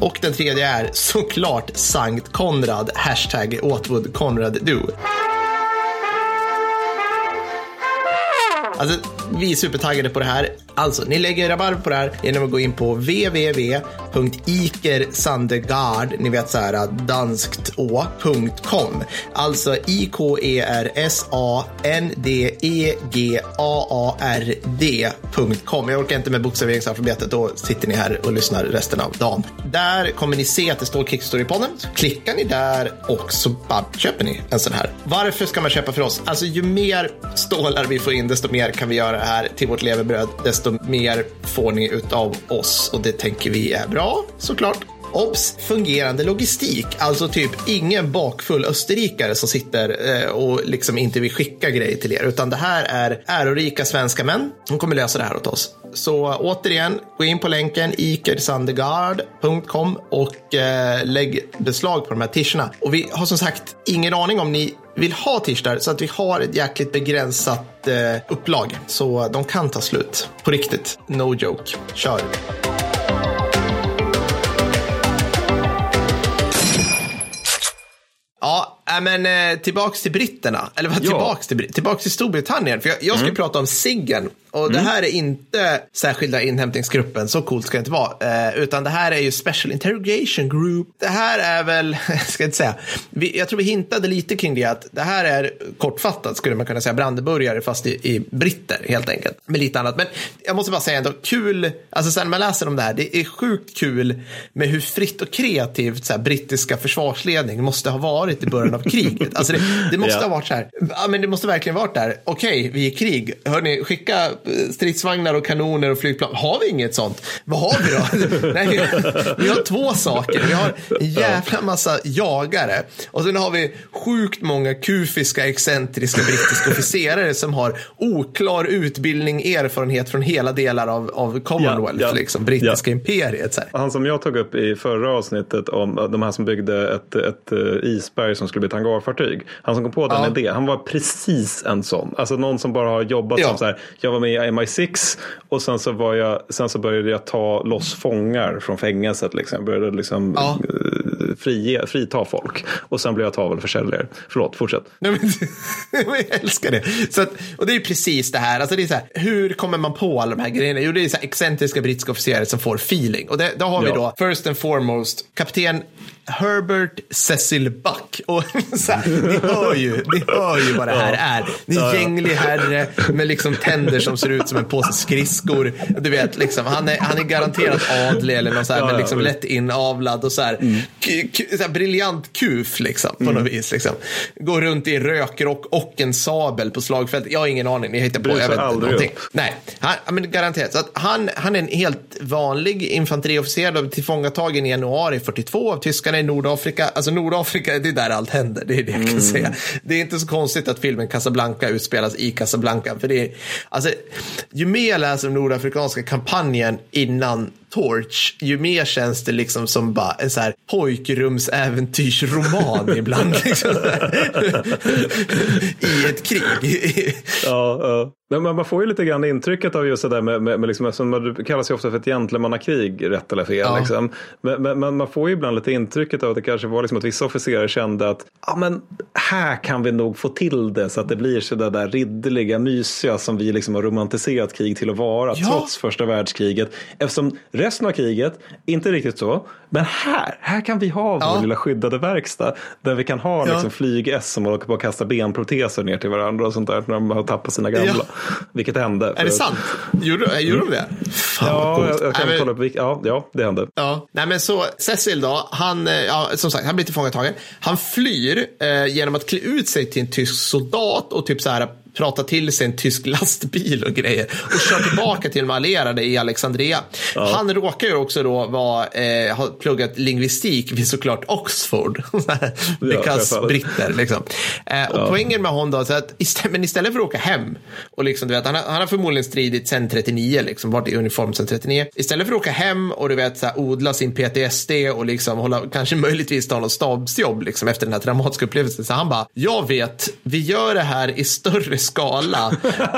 Och den tredje är såklart Sankt Konrad, hashtag Åtwood Konrad du. Alltså, vi är supertaggade på det här. Alltså, ni lägger rabarber på det här genom att gå in på www.ikersandegard, ni vet så här danskt å.com. Alltså I-K-E-R-S-A-N-D-E-G-A-A-R-D.com. Jag orkar inte med bokstaveringsalfabetet, då sitter ni här och lyssnar resten av dagen. Där kommer ni se att det står Kickstory-podden. Så klickar ni där och så bara köper ni en sån här. Varför ska man köpa för oss? Alltså ju mer stålar vi får in, desto mer kan vi göra det här till vårt levebröd. Desto desto mer får ni utav oss och det tänker vi är bra såklart. Obs! Fungerande logistik. Alltså typ ingen bakfull österrikare som sitter eh, och liksom inte vill skicka grejer till er. Utan det här är ärorika svenska män. som kommer lösa det här åt oss. Så återigen, gå in på länken ikersandegard.com och eh, lägg beslag på de här tischerna. Och vi har som sagt ingen aning om ni vill ha t-shirtar så att vi har ett jäkligt begränsat eh, upplag. Så de kan ta slut. På riktigt. No joke. Kör. Ja, äh, men eh, tillbaks till britterna. Eller vad, Ja. tillbaks, till, tillbaks till Storbritannien. För jag, jag ska ju prata om Siggen. Och det här är inte särskilda inhämtningsgruppen, så coolt ska det inte vara. Eh, utan det här är ju Special Interrogation Group. Det här är väl, ska jag inte säga, vi, jag tror vi hintade lite kring det att det här är kortfattat skulle man kunna säga brandeburgare fast i, i britter helt enkelt. Med lite annat. Men jag måste bara säga ändå, kul, alltså sen man läser om det här, det är sjukt kul med hur fritt och kreativt så här, brittiska försvarsledning måste ha varit i början av kriget. Alltså det, det måste Ja. ha varit så här, ja men det måste verkligen varit där. Okej, vi är i krig. Hörni, skicka stridsvagnar och kanoner och flygplan. Har vi inget sånt? Vad har vi då? Nej, vi, vi har två saker. Vi har en jävla massa jagare och sen har vi sjukt många kufiska, excentriska brittiska officerare som har oklar utbildning, erfarenhet från hela delar av, av Commonwealth, Ja, ja. liksom, brittiska imperiet. Så här. Han som jag tog upp i förra avsnittet om de här som byggde ett, ett eh, isberg som skulle bli ett hangarfartyg. Han som kom på den Ja. idén, han var precis en sån. Alltså någon som bara har jobbat Ja. som så här, jag var med i MI6 och sen så, var jag, sen så började jag ta loss fångar från fängelset. Liksom. Jag började liksom Ja. eh, frige, frita folk. Och sen blev jag tavelförsäljare. Förlåt, fortsätt. Nej, men, jag älskar det. Så att, och det är precis det här. Alltså det är så här. Hur kommer man på alla de här grejerna? Jo, det är så här excentriska brittiska officerare som får feeling. Och det, då har vi Ja. då, first and foremost, kapten Herbert Cecil Buck. Och så här, ni, hör ju, ni hör ju vad det här är. Det är en gänglig herre med liksom tänder som ser ut som en påse skridskor. Du vet, liksom, han, är, han är garanterat adlig eller någon så här, men liksom lätt inavlad och så här, k- k- så här briljant kuf liksom, på något vis. Liksom. Går runt i rökrock och en sabel på slagfältet. Jag har ingen aning, ni hittar på. Jag vet inte någonting. upp. Nej, han, men garanterat. Så att han, han är en helt vanlig infanteriofficer, tillfångatagen i januari 42 av tyskarna i Nordafrika. Alltså Nordafrika, det är där allt händer, det är det jag kan säga. Det är inte så konstigt att filmen Casablanca utspelas i Casablanca, för det är, alltså, ju mer jag läser om nordafrikanska kampanjen innan Torch, ju mer känns det liksom som bara en så här pojkrumsäventyrsroman ibland. Liksom. I ett krig. ja, ja. Men man får ju lite grann intrycket av just det där med, med, med liksom, eftersom det kallas ju ofta för ett gentlemannakrig, rätt eller fel. Ja. Liksom. Men, men, men, man får ju ibland lite intrycket av att det kanske var liksom att vissa officerare kände att ja, men här kan vi nog få till det så att det blir så där, där ridderliga, mysiga som vi liksom har romantiserat krig till att vara, ja. trots första världskriget. Eftersom resten av kriget, inte riktigt så, men här, här kan vi ha ja. vår lilla skyddade verkstad där vi kan ha liksom, flyg-S som håller på att kasta benproteser ner till varandra och sånt där när de har tappat sina gamla. Vilket hände. Är det sant? Gjorde, gjorde de det? Fan, ja, jag, jag kan Nej, kolla upp. Ja, ja, det hände. Ja. Nej, men så Cecil då, han, eh, ja, som sagt, han blir tillfångatagen. Han flyr eh, genom att klä ut sig till en tysk soldat och typ så här prata till sig en tysk lastbil och grejer och kör tillbaka till de allierade i Alexandria. Ja. Han råkar ju också då vara, eh, ha pluggat lingvistik vid såklart Oxford. Because ja, britter liksom. Eh, och ja. poängen med honom då, är att istället, men istället för att åka hem och liksom, du vet, han, har, han har förmodligen stridit sedan 39, liksom, varit i uniform sedan 39. Istället för att åka hem och du vet, så här, odla sin PTSD och liksom hålla, kanske möjligtvis ta något stabsjobb liksom, efter den här traumatiska upplevelsen. Så han bara, jag vet, vi gör det här i större skala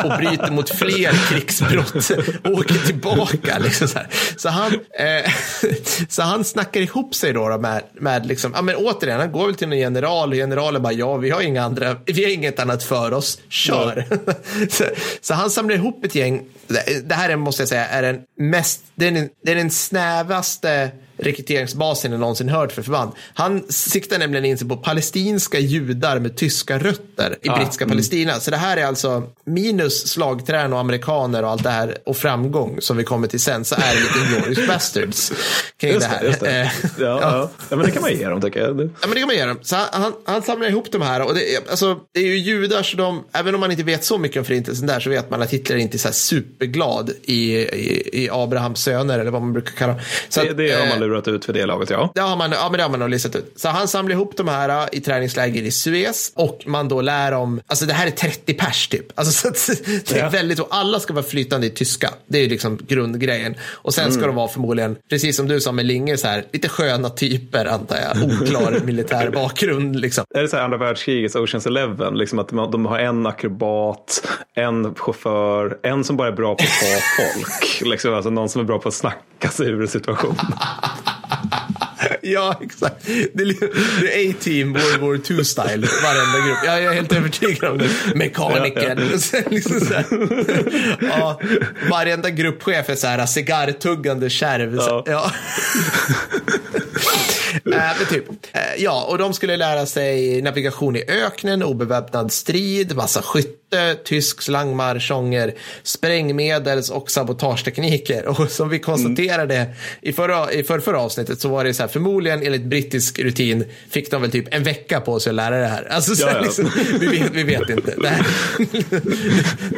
och bryter mot fler krigsbrott och åker tillbaka. Liksom så, så, han, eh, så han snackar ihop sig då, då med, med liksom, ja, men återigen, han går väl till en general och generalen bara ja, vi har inga andra, vi har inget annat för oss, kör. så, så, han samlar ihop ett gäng, det här är, måste jag säga är den mest, det är den, det är den snävaste rekryteringsbasen jag någonsin hört för förband. Han siktar nämligen in sig på palestinska judar med tyska rötter i ah, brittiska mm. Palestina. Så det här är alltså minus slagträn och amerikaner och allt det här och framgång som vi kommer till sen så är det lite Inglourious Bastards kring just det här. Det, det. Ja, ja. ja, men det kan man ge dem tycker jag. Ja, men det kan man ge dem. Så han, han samlar ihop de här och det, alltså, det är ju judar så de, även om man inte vet så mycket om förintelsen där så vet man att Hitler inte är så superglad i, i, i Abrahams söner eller vad man brukar kalla så det. Att, det har man lurat ut för det laget, ja. Det har man, ja, men det har man nog listat ut. Så han samlar ihop de här äh, i träningsläger i Suez och man då lär om, alltså det här är 30 pers typ. Alltså, så det är ja. väldigt, och alla ska vara flytande i tyska. Det är ju liksom grundgrejen. Och sen ska mm. de vara förmodligen, precis som du sa med Linge, så här, lite sköna typer antar jag. Oklar militär bakgrund liksom. Är det så här andra världskrigets Oceans Eleven, liksom att de har en akrobat, en chaufför, en som bara är bra på att ta folk. liksom, alltså någon som är bra på att snacka sig ur en situation. ja, exakt. Det är A-team, World War 2-style, varenda grupp. Ja, jag är helt övertygad om det. Mekaniker. Ja, ja. liksom så ja, varenda gruppchef är så här cigarrtuggande kärv. Ja. ja. äh, typ. Äh, ja, och de skulle lära sig navigation i öknen, obeväpnad strid, massa skytte, tysk slangmarschånger, sprängmedels och sabotagetekniker. Och som vi konstaterade mm. i, förra, i förra, förra avsnittet så var det så här, förmodligen enligt brittisk rutin fick de väl typ en vecka på sig att lära det här. Alltså, så ja, ja. Liksom, vi, vet, vi vet inte. Det, här,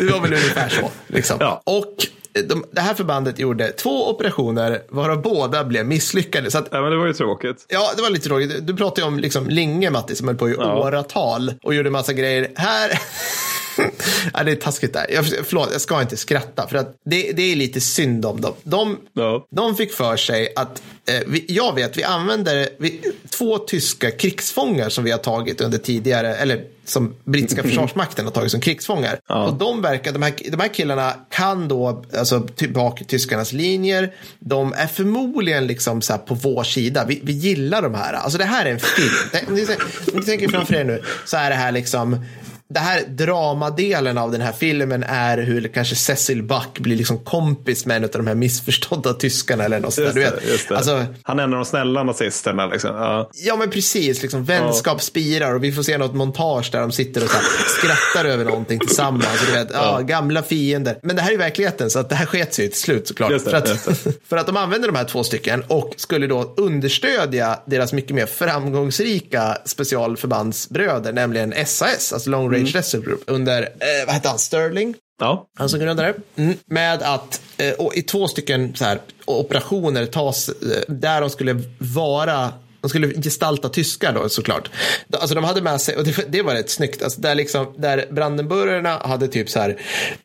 det var väl ungefär så. Liksom. Ja. Och de, det här förbandet gjorde två operationer varav båda blev misslyckade. Så att, ja, men det var ju tråkigt. Ja, det var lite tråkigt. Du pratade ju om liksom Linge, Matti, som höll på i ja. åratal och gjorde massa grejer. Här ja, det är taskigt där. Jag, förlåt, jag ska inte skratta. För att det, det är lite synd om dem. De, ja. de fick för sig att, eh, vi, jag vet, vi använder vi, två tyska krigsfångar som vi har tagit under tidigare, eller som brittiska försvarsmakten har tagit som krigsfångar. Ja. Och de verkar, de här, de här killarna kan då, alltså tillbaka tyskarnas linjer. De är förmodligen liksom så på vår sida. Vi, vi gillar de här. Alltså det här är en film. Om ni tänker framför er nu så är det här liksom det här dramadelen av den här filmen är hur kanske Cecil Buck blir liksom kompis med en av de här missförstådda tyskarna eller något sånt. Du vet. Alltså, Han är en av de snälla nazisterna. Liksom. Ja. ja men precis, liksom, vänskap spirar och vi får se något montage där de sitter och skrattar över någonting tillsammans. du vet, ja. gamla fiender. Men det här är verkligheten så att det här sket sig till slut såklart. Det, för, att, för att de använder de här två stycken och skulle då understödja deras mycket mer framgångsrika specialförbandsbröder, nämligen SAS, alltså Long Range Rage. Wrestling Group under, eh, vad hette han, Sterling? Ja. Han som grundade mm. Med att eh, i två stycken så här, operationer tas, eh, där de skulle vara de skulle gestalta tyskar då såklart. Alltså de hade med sig, och det, det var rätt snyggt, alltså där, liksom, där Brandenburgerna hade typ så här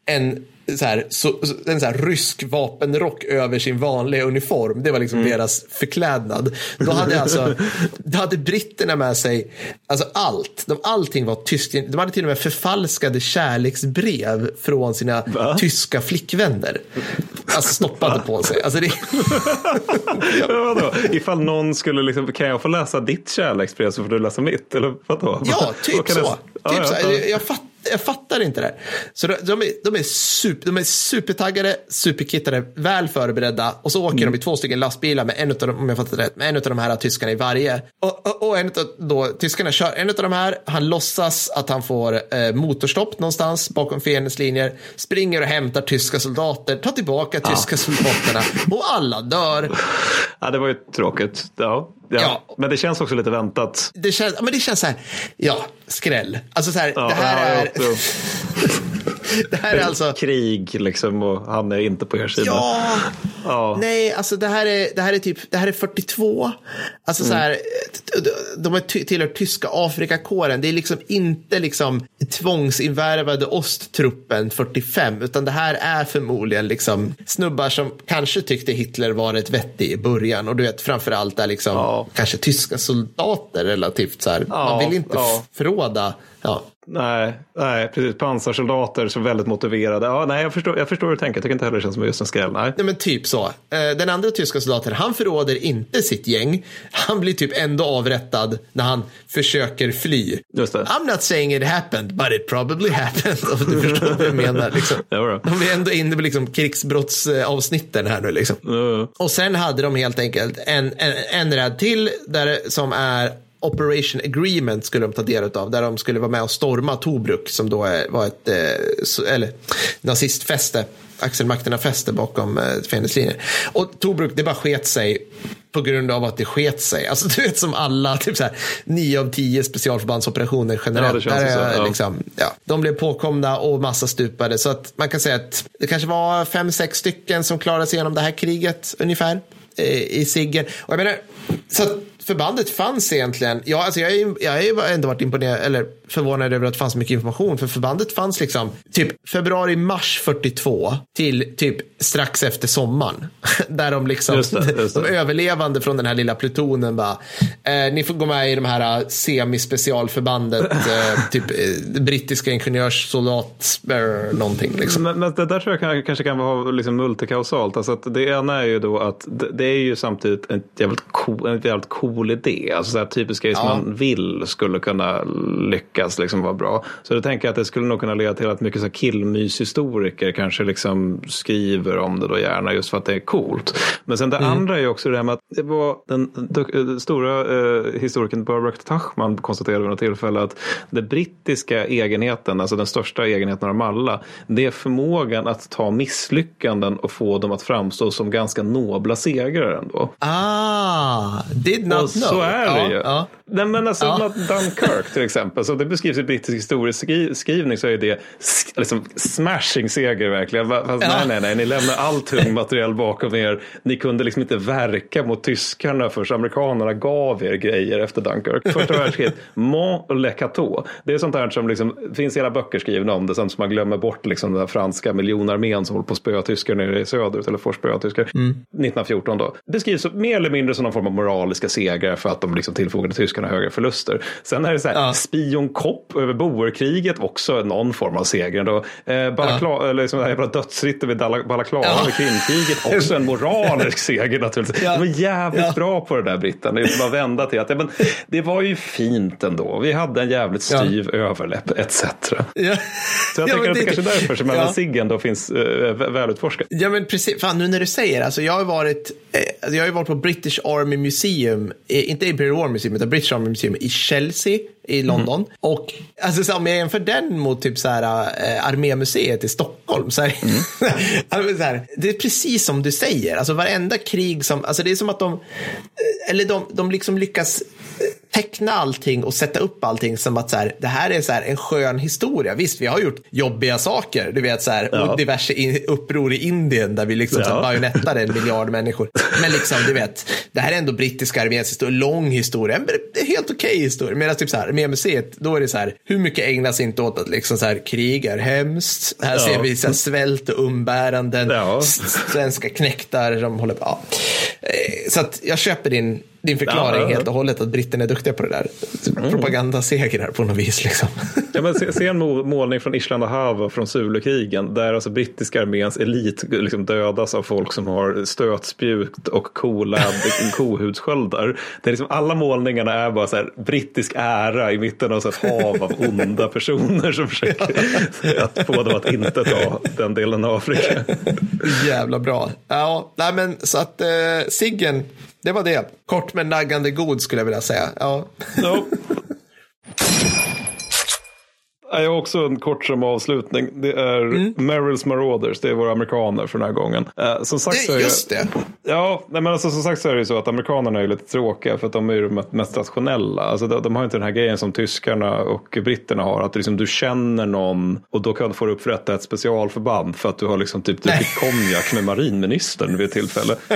en så här, så, en så här rysk vapenrock över sin vanliga uniform. Det var liksom mm. deras förklädnad. Då hade, alltså, då hade britterna med sig alltså allt. De, allting var tyskt. De hade till och med förfalskade kärleksbrev från sina Va? tyska flickvänner. Alltså stoppade Va? på sig. Alltså det... vadå? Ifall någon skulle liksom, kan jag få läsa ditt kärleksbrev så får du läsa mitt? Eller vadå? Ja, typ så. Det... Typ ja, så. Jag, jag fattar jag fattar inte det. Så de, de, är, de, är super, de är supertaggade, superkittade, väl förberedda och så åker mm. de i två stycken lastbilar med en av de, om jag fattar rätt, med en av de här tyskarna i varje. Och, och, och en av då, tyskarna kör en av de här, han låtsas att han får eh, motorstopp någonstans bakom fiendens linjer, springer och hämtar tyska soldater, tar tillbaka ja. tyska soldaterna och alla dör. Ja, det var ju tråkigt. Ja. Ja, ja, Men det känns också lite väntat. Det känns, men det känns så här, ja, skräll. Alltså så här, ja, det här är... det här är alltså... Krig liksom och han är inte på er sida. Ja, ja. nej, alltså det här är, det här är typ, det här är 42. Alltså mm. så här, de är tillhör tyska Afrikakåren. Det är liksom inte liksom tvångsinvärvade osttruppen 45, utan det här är förmodligen liksom snubbar som kanske tyckte Hitler var ett vettig i början och du vet framförallt är liksom ja. kanske tyska soldater relativt så här. Ja, Man vill inte förråda ja, Nej, nej, precis. Pansarsoldater så väldigt motiverade. Ja, nej, jag förstår, jag förstår hur du tänker. Jag tycker inte heller det känns som just en skräll. Nej. nej, men typ så. Eh, den andra tyska soldaten, han förråder inte sitt gäng. Han blir typ ändå avrättad när han försöker fly. Just det. I'm not saying it happened, but it probably happened. du förstår vad jag menar. Liksom. Ja, de är ändå inne på liksom krigsbrottsavsnitten här nu. Liksom. Mm. Och sen hade de helt enkelt en, en, en rädd till där, som är Operation Agreement skulle de ta del av, där de skulle vara med och storma Tobruk som då var ett eh, eller, nazistfäste. Axelmakterna fäste bakom eh, fiendens Och Tobruk, det bara sket sig på grund av att det sket sig. Alltså du vet som alla, typ så här, nio av tio specialförbandsoperationer generellt. Ja, där, så, liksom, ja, de blev påkomna och massa stupade. Så att man kan säga att det kanske var fem, sex stycken som klarade sig igenom det här kriget ungefär eh, i Siggen. Och jag menar, så att förbandet fanns egentligen. Ja, alltså jag har ju ändå varit imponerad, eller förvånad över att det fanns mycket information. För förbandet fanns liksom typ februari-mars 42 till typ strax efter sommaren. Där de liksom, just det, just det. de överlevande från den här lilla plutonen bara, eh, ni får gå med i de här eh, semispecialförbandet, eh, typ eh, brittiska ingenjörssoldat, eh, någonting. Liksom. Men, men, det där tror jag kanske kan vara liksom multikausalt. Alltså att det ena är ju då att det, det är ju samtidigt en jävligt cool, en jävligt cool idé. Alltså så här typiska grejer ja. som man vill skulle kunna lyckas lyckas liksom vara bra. Så då tänker jag att det skulle nog kunna leda till att mycket så killmyshistoriker kanske liksom skriver om det då gärna just för att det är coolt. Men sen det mm. andra är ju också det här med att det var den, den stora eh, historikern Barbara Tachman konstaterade vid något tillfälle att den brittiska egenheten, alltså den största egenheten av dem alla, det är förmågan att ta misslyckanden och få dem att framstå som ganska nobla segrar ändå. Ah, did not och know. Så är det ja, ju. Ja. Nej, men alltså ja. Dunkirk till exempel, så det beskrivs i brittisk historieskrivning så är det liksom smashing seger verkligen. Fast ja. nej, nej, nej, ni lämnar all tung materiell bakom er. Ni kunde liksom inte verka mot tyskarna för amerikanerna gav er grejer efter Dunkirk. Första världskriget, Mont le Cateau. Det är sånt där som liksom, finns hela böcker skrivna om det, sånt som man glömmer bort liksom den franska miljonarmén som håller på att spöa tyskar nere i söderut, eller får spöa tyskar. Mm. 1914 då. Det skrivs mer eller mindre som någon form av moraliska segrar för att de liksom tillfogade tyskarna högre förluster. Sen är det så här, ja. spion Kopp över boerkriget, också någon form av seger. Då. Eh, Balakla, ja. liksom det här dödsritten vid Balaklava ja. vid Krimkriget, också en moralisk seger naturligtvis. Ja. De är jävligt ja. bra på det där britterna. Det är bara vända till att ja, men, det var ju fint ändå. Vi hade en jävligt styv ja. överläpp etc. Ja. Så jag tänker att det, det kanske är därför som ja. Siggen då finns äh, välutforskad. Ja men precis, fan nu när du säger alltså jag har varit, eh, jag har varit på British Army Museum, eh, inte Imperial War Museum utan British Army Museum i Chelsea i mm. London. Mm. Och alltså, så om jag jämför den mot typ så här, äh, Armémuseet i Stockholm. Så, här, mm. så här, det är precis som du säger. Alltså varenda krig som, alltså det är som att de, eller de, de liksom lyckas teckna allting och sätta upp allting som att så här, det här är så här en skön historia. Visst, vi har gjort jobbiga saker, du vet så här, ja. och diverse in, uppror i Indien där vi liksom ja. bajonettade en miljard människor. Men liksom, du vet, det här är ändå brittiska arméns historia, lång historia, en helt okej okay historia. Medan typ så här, med museet, då är det så här, hur mycket ägnas inte åt att liksom så här, krig är hemskt. Här ja. ser vi så här, svält och umbäranden, ja. svenska knäktar som håller på. Ja. Så att jag köper din din förklaring ja, helt och hållet att britterna är duktiga på det där. Mm. Propagandasegrar på något vis. Liksom. Ja, men se, se, en målning från Island och Hava från Zulukrigen där alltså brittiska arméns elit liksom dödas av folk som har stötspjut och kohudssköldar. Det är liksom, alla målningarna är bara så här, brittisk ära i mitten av så ett hav av onda personer som försöker att få dem att inte ta den delen av Afrika. Jävla bra. Ja, nej men så att eh, Siggen det var det. Kort men naggande god skulle jag vilja säga. Ja. No. Jag har också en kort som avslutning. Det är mm. Merrills Marauders, det är våra amerikaner för den här gången. Eh, som sagt det, just det. Ja, men alltså, som sagt så är det ju så att amerikanerna är lite tråkiga för att de är ju de mest rationella. Alltså, de, de har inte den här grejen som tyskarna och britterna har. Att liksom, du känner någon och då kan du få upprätta ett specialförband för att du har liksom typ druckit konjak med marinministern vid ett tillfälle.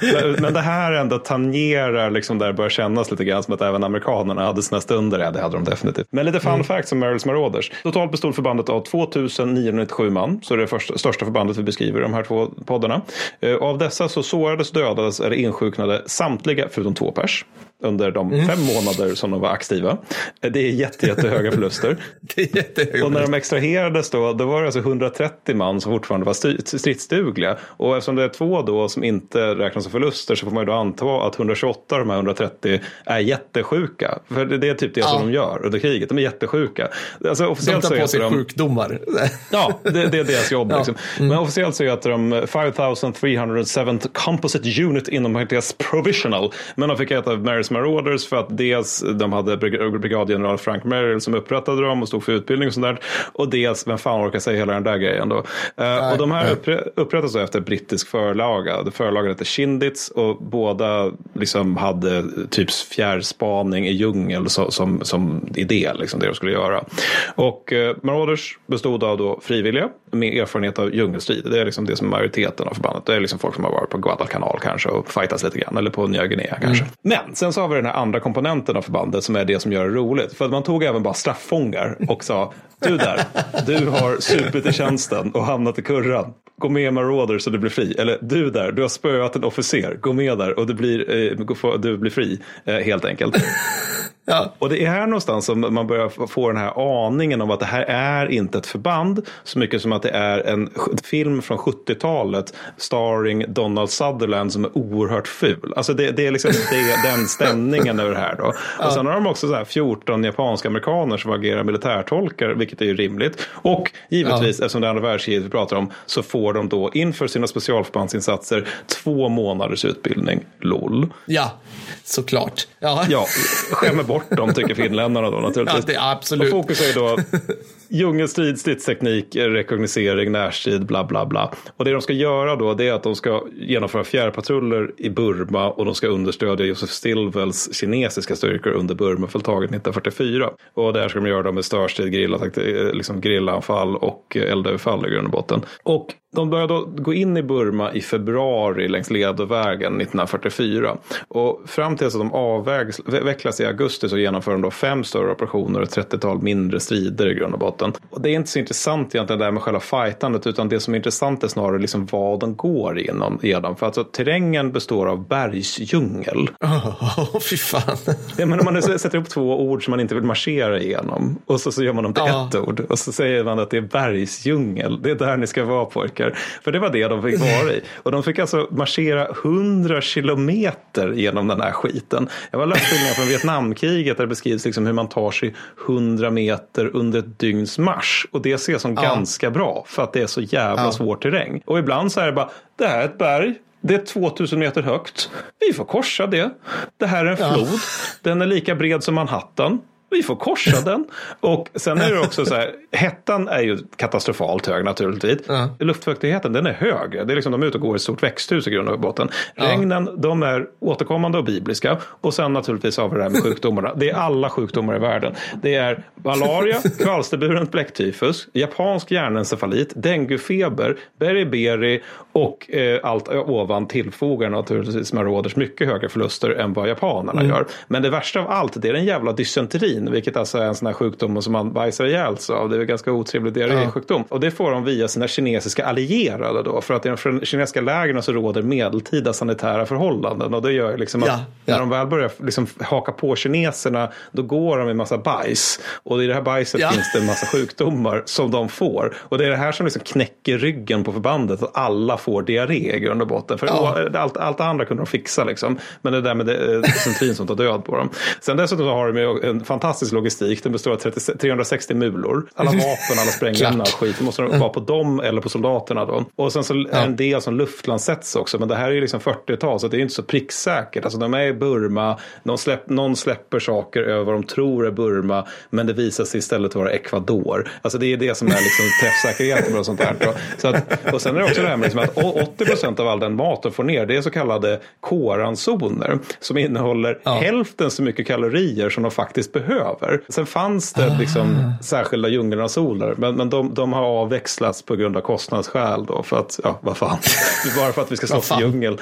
men, men det här ändå tangerar liksom där det börjar kännas lite grann som att även amerikanerna hade sina stunder. Ja, det hade de definitivt. Men lite fun mm. fact som Merrills Marauders. Totalt bestod förbandet av 2997 man, så det är det första, största förbandet vi beskriver i de här två poddarna. Eh, av dessa så sårades, dödades eller insjuknade samtliga förutom två pers under de mm. fem månader som de var aktiva. Det är jätte, jättehöga förluster. det är jättehöga och när de extraherades då, då var det alltså 130 man som fortfarande var stridsdugliga. Och eftersom det är två då som inte räknas som förluster så får man ju då anta att 128 av de här 130 är jättesjuka. För det är typ det ja. som de gör under kriget. De är jättesjuka. Alltså, officiellt de tar på sig de, sjukdomar. ja, det, det, är deras jobb. Ja. Liksom. Mm. Men officiellt så heter de 5307 Composite Unit inom parentes Provisional. Men de fick heta Marys Marauders för att dels de hade brigadgeneral Frank Merrill som upprättade dem och stod för utbildning och sånt där. Och dels, vem fan orkar säga hela den där grejen då? Uh, och de här uppre, upprättas då efter brittisk förlaga. Förlagan heter Shindits och båda liksom hade typ fjärrspaning i djungel som, som, som idé, liksom det de skulle göra. Och uh, Marauders bestod av då frivilliga med erfarenhet av djungelstrid. Det är liksom det som är majoriteten av förbandet. Det är liksom folk som har varit på Guadalcanal kanske och fightats lite grann. Eller på Nya Guinea kanske. Mm. Men sen så har vi den här andra komponenten av förbandet som är det som gör det roligt. För att man tog även bara strafffångar och sa du där, du har supit i tjänsten och hamnat i kurran. Gå med i Marauder så du blir fri. Eller du där, du har spöat en officer. Gå med där och du blir, eh, du blir fri eh, helt enkelt. Ja. Och det är här någonstans som man börjar få den här aningen om att det här är inte ett förband så mycket som att det är en film från 70-talet starring Donald Sutherland som är oerhört ful. Alltså det, det är liksom det, den stämningen över det här då. Ja. Och sen har de också så här 14 japanska amerikaner som agerar militärtolkar, vilket är ju rimligt. Och givetvis, ja. eftersom det är andra världskriget vi pratar om, så får de då inför sina specialförbandsinsatser två månaders utbildning. LOL. Ja, såklart. Ja, ja skämmer bort bort dem, tycker finländarna då naturligtvis. Ja, det, absolut. Och fokus är då djungelstrid, stridsteknik, rekognosering, närstrid, bla bla bla. Och det de ska göra då det är att de ska genomföra fjärrpatruller i Burma och de ska understödja Josef Stilwells kinesiska styrkor under Burmafälttaget 1944. Och det här ska de göra med störstrid, grilla, eh, liksom grillanfall och eh, eldöverfall i grund och botten. Och de började då gå in i Burma i februari längs Ledovägen 1944. Och fram tills att de avvecklas i augusti så genomför de då fem större operationer och ett 30-tal mindre strider i grund och botten. Och det är inte så intressant egentligen det där med själva fightandet utan det som är intressant är snarare liksom vad de går igenom. För alltså terrängen består av bergsdjungel. Oh, fy fan. Ja, men om man sätter upp två ord som man inte vill marschera igenom och så, så gör man dem till oh. ett ord och så säger man att det är bergsdjungel. Det är där ni ska vara pojkar. För det var det de fick vara i. Och de fick alltså marschera 100 kilometer genom den här skiten. Jag var läst från Vietnamkriget där det beskrivs liksom hur man tar sig 100 meter under ett dygns marsch. Och det ses som ja. ganska bra för att det är så jävla ja. svår terräng. Och ibland så är det bara, det här är ett berg. Det är 2000 meter högt. Vi får korsa det. Det här är en flod. Den är lika bred som Manhattan. Vi får korsa den. Och sen är det också så här, hettan är ju katastrofalt hög naturligtvis. Ja. Luftfuktigheten den är hög. Det är liksom, de är ute och går i ett stort växthus i grund och botten. Regnen, de är återkommande och bibliska. Och sen naturligtvis har vi det här med sjukdomarna. Det är alla sjukdomar i världen. Det är malaria, kvalsterburen bläcktyfus, japansk hjärnencefalit, denguefeber, beriberi och eh, allt ovan tillfogar naturligtvis Marauders mycket högre förluster än vad japanerna mm. gör. Men det värsta av allt det är den jävla dysenterin, vilket alltså är en sån här sjukdom som man bajsar ihjäl sig av. Det är en ganska otrevlig diarrésjukdom. Ja. Och det får de via sina kinesiska allierade då. För att i de kinesiska lägren så råder medeltida sanitära förhållanden. Och det gör liksom att ja. Ja. när de väl börjar liksom haka på kineserna, då går de i massa bajs. Och i det här bajset finns det en massa sjukdomar som de får. Och det är det här som liksom knäcker ryggen på förbandet. Att alla får diarré i grund och botten. För allt, allt andra kunde de fixa liksom. Men det där med dysenterin som tar död på dem. Sen dessutom har de en fantastisk logistik. Den består av 30, 360 mulor. Alla vapen, alla sprängämnen och skit. Det måste mm. vara på dem eller på soldaterna då. Och sen så är det en del som luftlandsätts också. Men det här är ju liksom 40-tal så det är inte så pricksäkert. Alltså de är i Burma. Någon, släpp, någon släpper saker över vad de tror är Burma. Men det visar sig istället vara Ecuador. Alltså det är det som är liksom träffsäkerheten och sånt där. Så att, och sen är det också det här med liksom att 80 procent av all den mat de får ner det är så kallade K-ransoner. Som innehåller ja. hälften så mycket kalorier som de faktiskt behöver. Sen fanns det ah. liksom särskilda djungelransoner. Men, men de, de har avväxlats på grund av kostnadsskäl då. För att, ja vad fan. Bara för att vi ska slåss i djungel.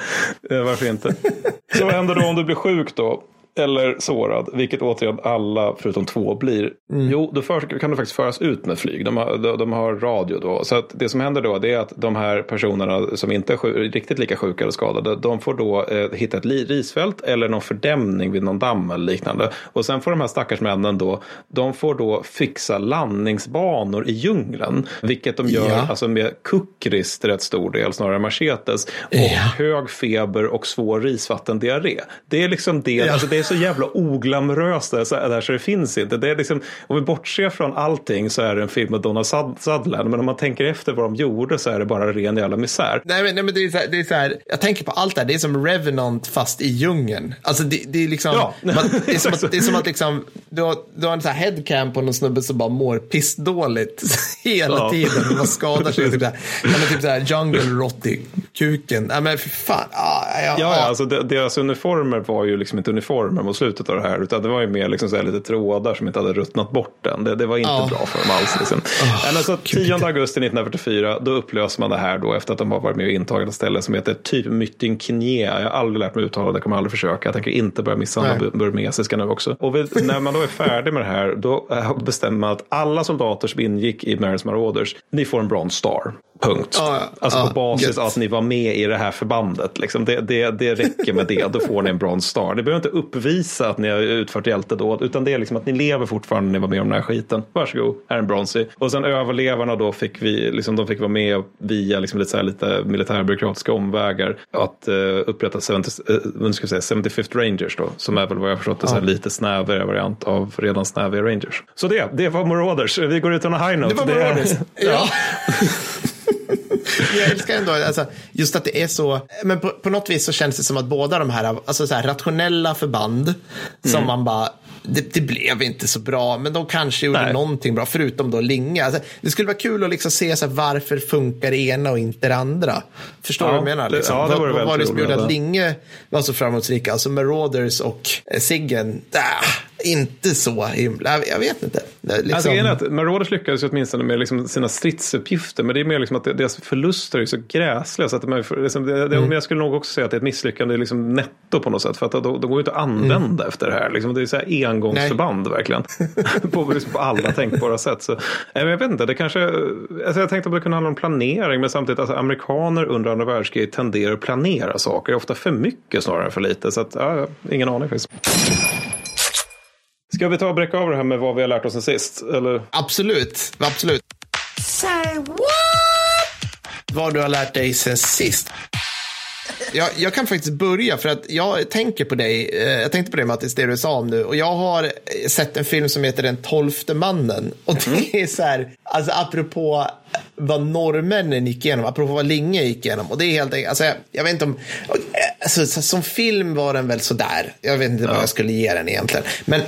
Eh, varför inte? Så vad händer då om du blir sjuk då? Eller sårad, vilket återigen alla förutom två blir. Mm. Jo, då för, kan du faktiskt föras ut med flyg. De har, de, de har radio då. Så det som händer då är att de här personerna som inte är sjuk, riktigt lika sjuka eller skadade, de får då eh, hitta ett risfält eller någon fördämning vid någon damm eller liknande. Och sen får de här stackars männen då, de får då fixa landningsbanor i djungeln. Vilket de gör ja. alltså med kukris till rätt stor del, snarare machetes. Och ja. hög feber och svår risvattendiarré. Det är liksom det, ja. alltså det så jävla oglamoröst där, så, där så det finns inte. Det är liksom, om vi bortser från allting så är det en film med Donna Sutherland. Men om man tänker efter vad de gjorde så är det bara ren jävla misär. Nej men, nej, men det, är så här, det är så här, jag tänker på allt det här, det är som Revenant fast i djungeln. Alltså det, det är liksom, ja. man, det, är som att, det är som att liksom, du har, du har en så här headcam på någon snubbe som bara mår pissdåligt hela ja. tiden. Man skadar sig. typ så här, men typ så här jungle rot i kuken. Ja men för fan. Ah, ja, ja, ja, alltså deras uniformer var ju liksom inte uniformer med mot slutet av det här. Utan det var ju mer liksom så lite trådar som inte hade ruttnat bort än. Det, det var inte oh. bra för dem alls. Liksom. Oh, Men alltså, 10 augusti 1944 då upplöser man det här då efter att de har varit med och intagit ett ställe som heter typ Mytting Kinye. Jag har aldrig lärt mig uttala det, kommer aldrig försöka. Jag tänker inte börja misshandla burmesiska nu också. Och vid, när man då är färdig med det här då eh, bestämmer man att alla soldater som ingick i Marys Marauders, ni får en Bronze Star. Punkt. Ah, alltså ah, på basis av att ni var med i det här förbandet. Liksom. Det, det, det räcker med det, då får ni en Bronze Star. Ni behöver inte uppvisa att ni har utfört hjältedåd, utan det är liksom att ni lever fortfarande när ni var med om den här skiten. Varsågod, här är en Bronzy. Och sen överlevarna då fick vi, liksom, de fick vara med via liksom lite, så här, lite militärbyråkratiska omvägar att uh, upprätta 70, uh, ska säga, 75th Rangers då, som är väl vad jag förstått en ah. lite snävare variant av redan snäviga Rangers. Så det, det var Marauders. Vi går ut on a high note. Det var Marauders. ja. jag älskar ändå, alltså, just att det är så, men på, på, något vis så känns det som att båda de här, alltså så här rationella förband som mm. man bara, det, det, blev inte så bra, men de kanske gjorde Nej. någonting bra, förutom då Linge. Alltså, det skulle vara kul att liksom se så här, varför funkar det ena och inte det andra. Förstår du ja, vad jag menar? Liksom? Ja, det var vad var det som gjorde att Linge var så framgångsrika? Alltså Marauders och eh, Siggen, äh, inte så himla, jag vet inte. Liksom... Alltså, att Marauders lyckades ju åtminstone med liksom sina stridsuppgifter, men det är mer liksom att deras förluster är så gräsliga. Så att de, liksom, det, mm. Jag skulle nog också säga att det är ett misslyckande liksom netto på något sätt, för att de, de går ju inte att använda mm. efter det här. Liksom, det är så här engångsförband Nej. verkligen. på, liksom, på alla tänkbara sätt. Så, jag vet inte, det kanske, alltså, jag tänkte att det kunde handla om planering, men samtidigt, alltså, amerikaner under andra världskriget tenderar att planera saker, ofta för mycket snarare än för lite. Så att, ja, ingen aning faktiskt. Ska vi ta och bräcka av det här med vad vi har lärt oss sen sist? Eller? Absolut, absolut. Say what? Vad du har lärt dig sen sist. Jag, jag, kan faktiskt börja för att jag tänker på dig. Eh, jag tänkte på det Mattis, det du sa om nu. Och jag har eh, sett en film som heter Den tolfte mannen. Och det mm. är så här, alltså apropå vad norrmännen gick igenom, apropå vad Linge gick igenom. Och det är helt enkelt, alltså, jag, jag vet inte om, alltså, som film var den väl sådär. Jag vet inte ja. vad jag skulle ge den egentligen. Men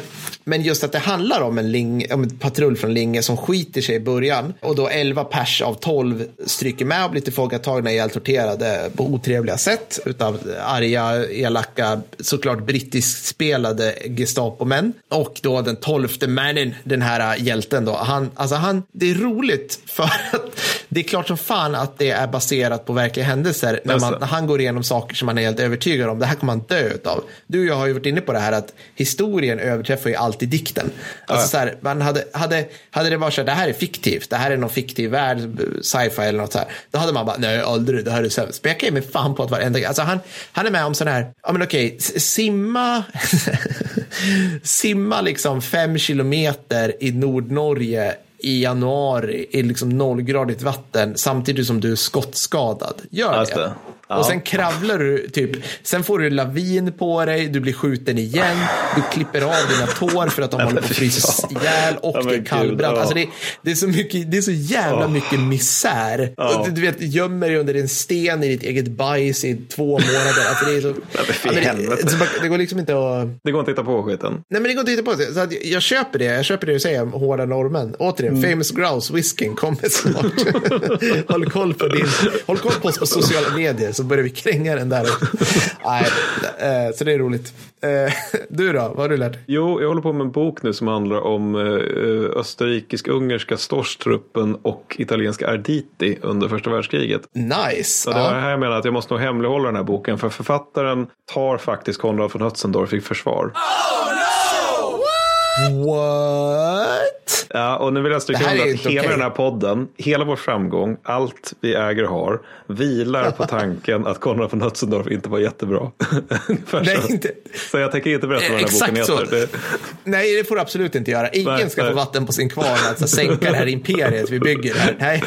men just att det handlar om en, ling, om en patrull från Linge som skiter sig i början och då 11 pers av 12 stryker med och blir tillfångatagna ihjältorterade på otrevliga sätt utav arga, elaka, såklart brittiskt spelade Gestapo-män. Och då den tolfte mannen, den här hjälten då, han, alltså han, det är roligt för det är klart som fan att det är baserat på verkliga händelser när, man, när han går igenom saker som man är helt övertygad om. Det här kommer man dö av. Du och jag har ju varit inne på det här att historien överträffar ju alltid dikten. Alltså ja. så här, man hade, hade, hade det varit så här, det här är fiktivt, det här är någon fiktiv värld, sci-fi eller något så här. Då hade man bara, nej aldrig, det här är sämst. Men jag kan ge mig fan på att varenda, alltså han, han är med om sån här, ja men okej, simma, simma liksom fem kilometer i Nordnorge i januari i liksom nollgradigt vatten samtidigt som du är skottskadad. Gör det. det. Ja. Och sen kravlar du, typ, sen får du lavin på dig, du blir skjuten igen, du klipper av dina tår för att de håller på att frysas ihjäl och ja, det är kallbrand. Ja. Alltså det, det, är så mycket, det är så jävla oh. mycket misär. Oh. Du, du vet, gömmer dig under en sten i ditt eget bajs i två månader. Alltså det, är så, ja, det, det, går liksom inte att... Det går inte att hitta på skiten. Nej, men det går inte att hitta på. Så att jag köper det. Jag köper det du säger om hårda norrmän. Återigen, mm. famous grouse whiskyn kommer snart. håll koll på din, håll koll på oss på sociala medier så börjar vi kränga den där. Nej, eh, så det är roligt. Eh, du då, vad har du lärt dig? Jo, jag håller på med en bok nu som handlar om eh, österrikisk-ungerska Storstruppen och italienska Arditi under första världskriget. Nice. Så det är här jag menar att jag måste nog hemlighålla den här boken för författaren tar faktiskt Konrad von Hötzendorf i försvar. Oh, no! What? Ja, och nu vill jag stryka under att hela okay. den här podden, hela vår framgång, allt vi äger och har, vilar på tanken att Konrad von Hötzendorf inte var jättebra. Nej, inte. så jag tänker inte berätta vad den här boken heter. Det... Nej, det får du absolut inte göra. Ingen nej, ska nej. få vatten på sin kvarn att sänka det här imperiet vi bygger här. Nej.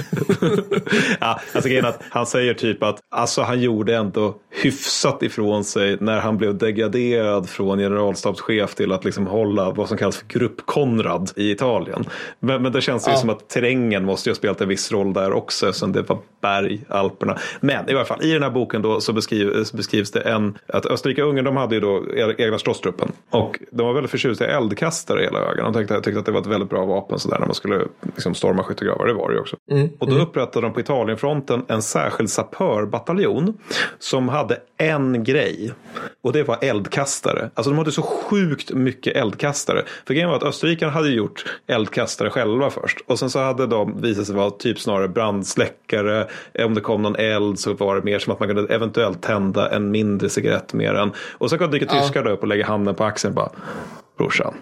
ja, alltså att han säger typ att alltså, han gjorde ändå hyfsat ifrån sig när han blev degraderad från generalstabschef till att liksom hålla vad som kallas grupp Konrad i Italien. Men, men det känns ju ja. som att terrängen måste ju ha spelat en viss roll där också eftersom det var berg, Alperna. Men i alla fall, i den här boken då så beskrivs, beskrivs det en, att Österrike-Ungern de hade ju då egna slåsstruppen och de var väldigt förtjusta i eldkastare hela vägen. De tyckte, tyckte att det var ett väldigt bra vapen sådär när man skulle liksom storma skyttegravar, det var det ju också. Mm. Och då mm. upprättade de på Italienfronten en särskild sapörbataljon som hade en grej och det var eldkastare. Alltså de hade så sjukt mycket eldkastare. För grejen var att österrikarna hade gjort eldkastare själva först. Och sen så hade de visat sig vara typ snarare brandsläckare. Om det kom någon eld så var det mer som att man kunde eventuellt tända en mindre cigarett med den. Och så kan dyka ja. tyskar upp och lägga handen på axeln bara brorsan,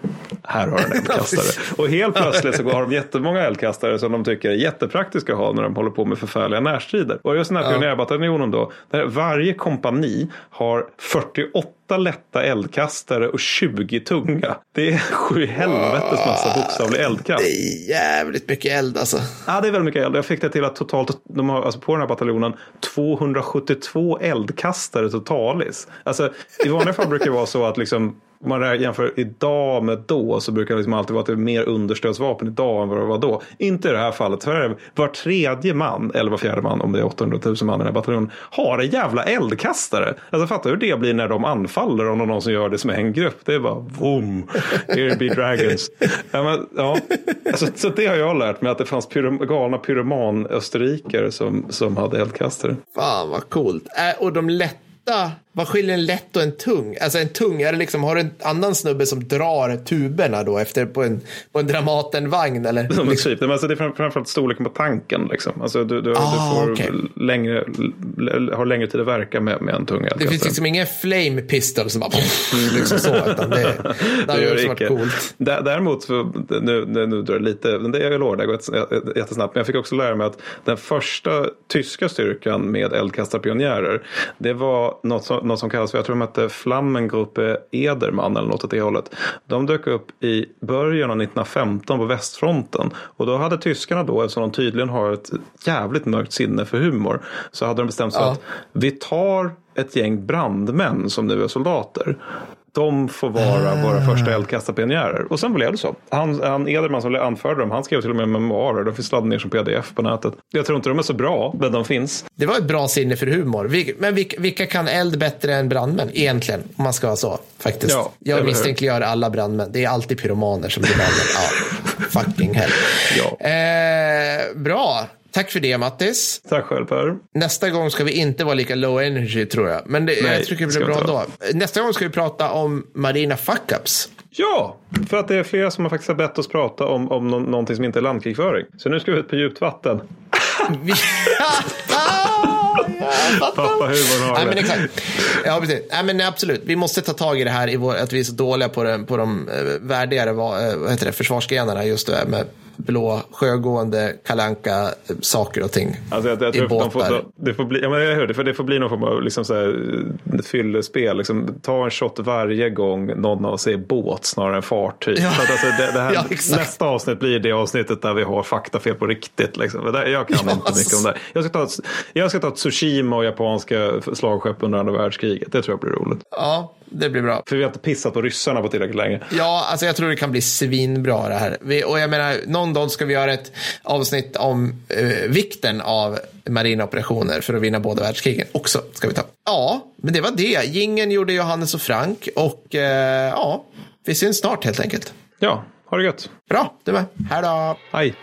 här har du en eldkastare. och helt plötsligt så har de jättemånga eldkastare som de tycker är jättepraktiska att ha när de håller på med förfärliga närstrider. Och just den här pionjärbataljonen då, där varje kompani har 48 lätta eldkastare och 20 tunga. Det är sju helvetes massa bokstavlig eldkraft. Det är jävligt mycket eld alltså. Ja, det är väldigt mycket eld. Jag fick det till att totalt, de har alltså på den här bataljonen 272 eldkastare totalis. Alltså, I vanliga fall brukar det vara så att liksom om man jämför idag med då så brukar det liksom alltid vara att det är mer understödsvapen idag än vad det var då. Inte i det här fallet. För var tredje man, eller var fjärde man, om det är 800 000 man i den här bataljonen, har en jävla eldkastare. Alltså fattar du hur det blir när de anfaller om någon som gör det som en grupp? Det är bara boom, here be dragons. ja, men, ja. Alltså, så det har jag lärt mig att det fanns pyrom galna pyroman-österrikare som, som hade eldkastare. Fan vad coolt. Äh, och de lätta vad skiljer en lätt och en tung? Alltså en tung, är det liksom, har du en annan snubbe som drar tuberna då efter på en, på en Dramaten-vagn eller? Ja, men typ. alltså, det är framförallt storleken på tanken liksom. Alltså du, du, ah, du får okay. längre, har längre tid att verka med, med en tung Det finns liksom ingen flame pistol som bara liksom så, utan det, det hade ju varit coolt. Däremot, nu, nu, nu drar det lite, det jag lovar, det går jättesnabbt, men jag fick också lära mig att den första tyska styrkan med eldkastarpionjärer, det var något som, något som kallas för, jag tror de hette Flammengruppe Ederman eller något åt det hållet. De dök upp i början av 1915 på västfronten. Och då hade tyskarna då, eftersom de tydligen har ett jävligt mörkt sinne för humor, så hade de bestämt sig ja. att vi tar ett gäng brandmän som nu är soldater. De får vara ah. våra första eldkastarpionjärer. Och sen blev det så. Han, han Ederman som anförde dem, han skrev till och med memoarer. De finns laddade ner som pdf på nätet. Jag tror inte de är så bra, men de finns. Det var ett bra sinne för humor. Men vilka kan eld bättre än brandmän egentligen? Om man ska vara så, faktiskt. Ja, jag misstänkliggör alla brandmän. Det är alltid pyromaner som blir brandmän. Ja, fucking hell. Ja. Eh, bra. Tack för det Mattis. Tack själv Per. Nästa gång ska vi inte vara lika low energy tror jag. Men det, Nej, jag tycker det blir bra då. Nästa gång ska vi prata om marina fuck-ups. Ja, för att det är flera som har faktiskt bett oss prata om, om nå någonting som inte är landkrigföring. Så nu ska vi ut på djupt vatten. Pappa humorn har Nej, men. Ja, precis. Nej, men absolut. Vi måste ta tag i det här i vår, att vi är så dåliga på, det, på de eh, värdigare vad, vad heter det, försvarsgrenarna. Just det med blå sjögående kalanka saker och ting. Alltså jag, jag tror i båtar. Får, det, får bli, ja, men jag hörde, för det får bli någon form av liksom så här, eh, fyllespel. Liksom, ta en shot varje gång någon av oss är båt snarare än fartyg. Ja. Så att, alltså, det, det här, ja, nästa avsnitt blir det avsnittet där vi har faktafel på riktigt. Liksom. Jag kan ja, inte mycket om det. Jag ska, ta ett, jag ska ta ett Tsushima och japanska slagskepp under andra världskriget. Det tror jag blir roligt. Ja, det blir bra. För vi har inte pissat på ryssarna på tillräckligt länge. Ja, alltså jag tror det kan bli svinbra det här. Vi, och jag menar, någon dag ska vi göra ett avsnitt om eh, vikten av marina operationer för att vinna båda världskrigen också. Ska vi ta. Ja, men det var det. Gingen gjorde Johannes och Frank och eh, ja, vi syns snart helt enkelt. Ja, ha det gött. Bra, du med. Hej då. Hej.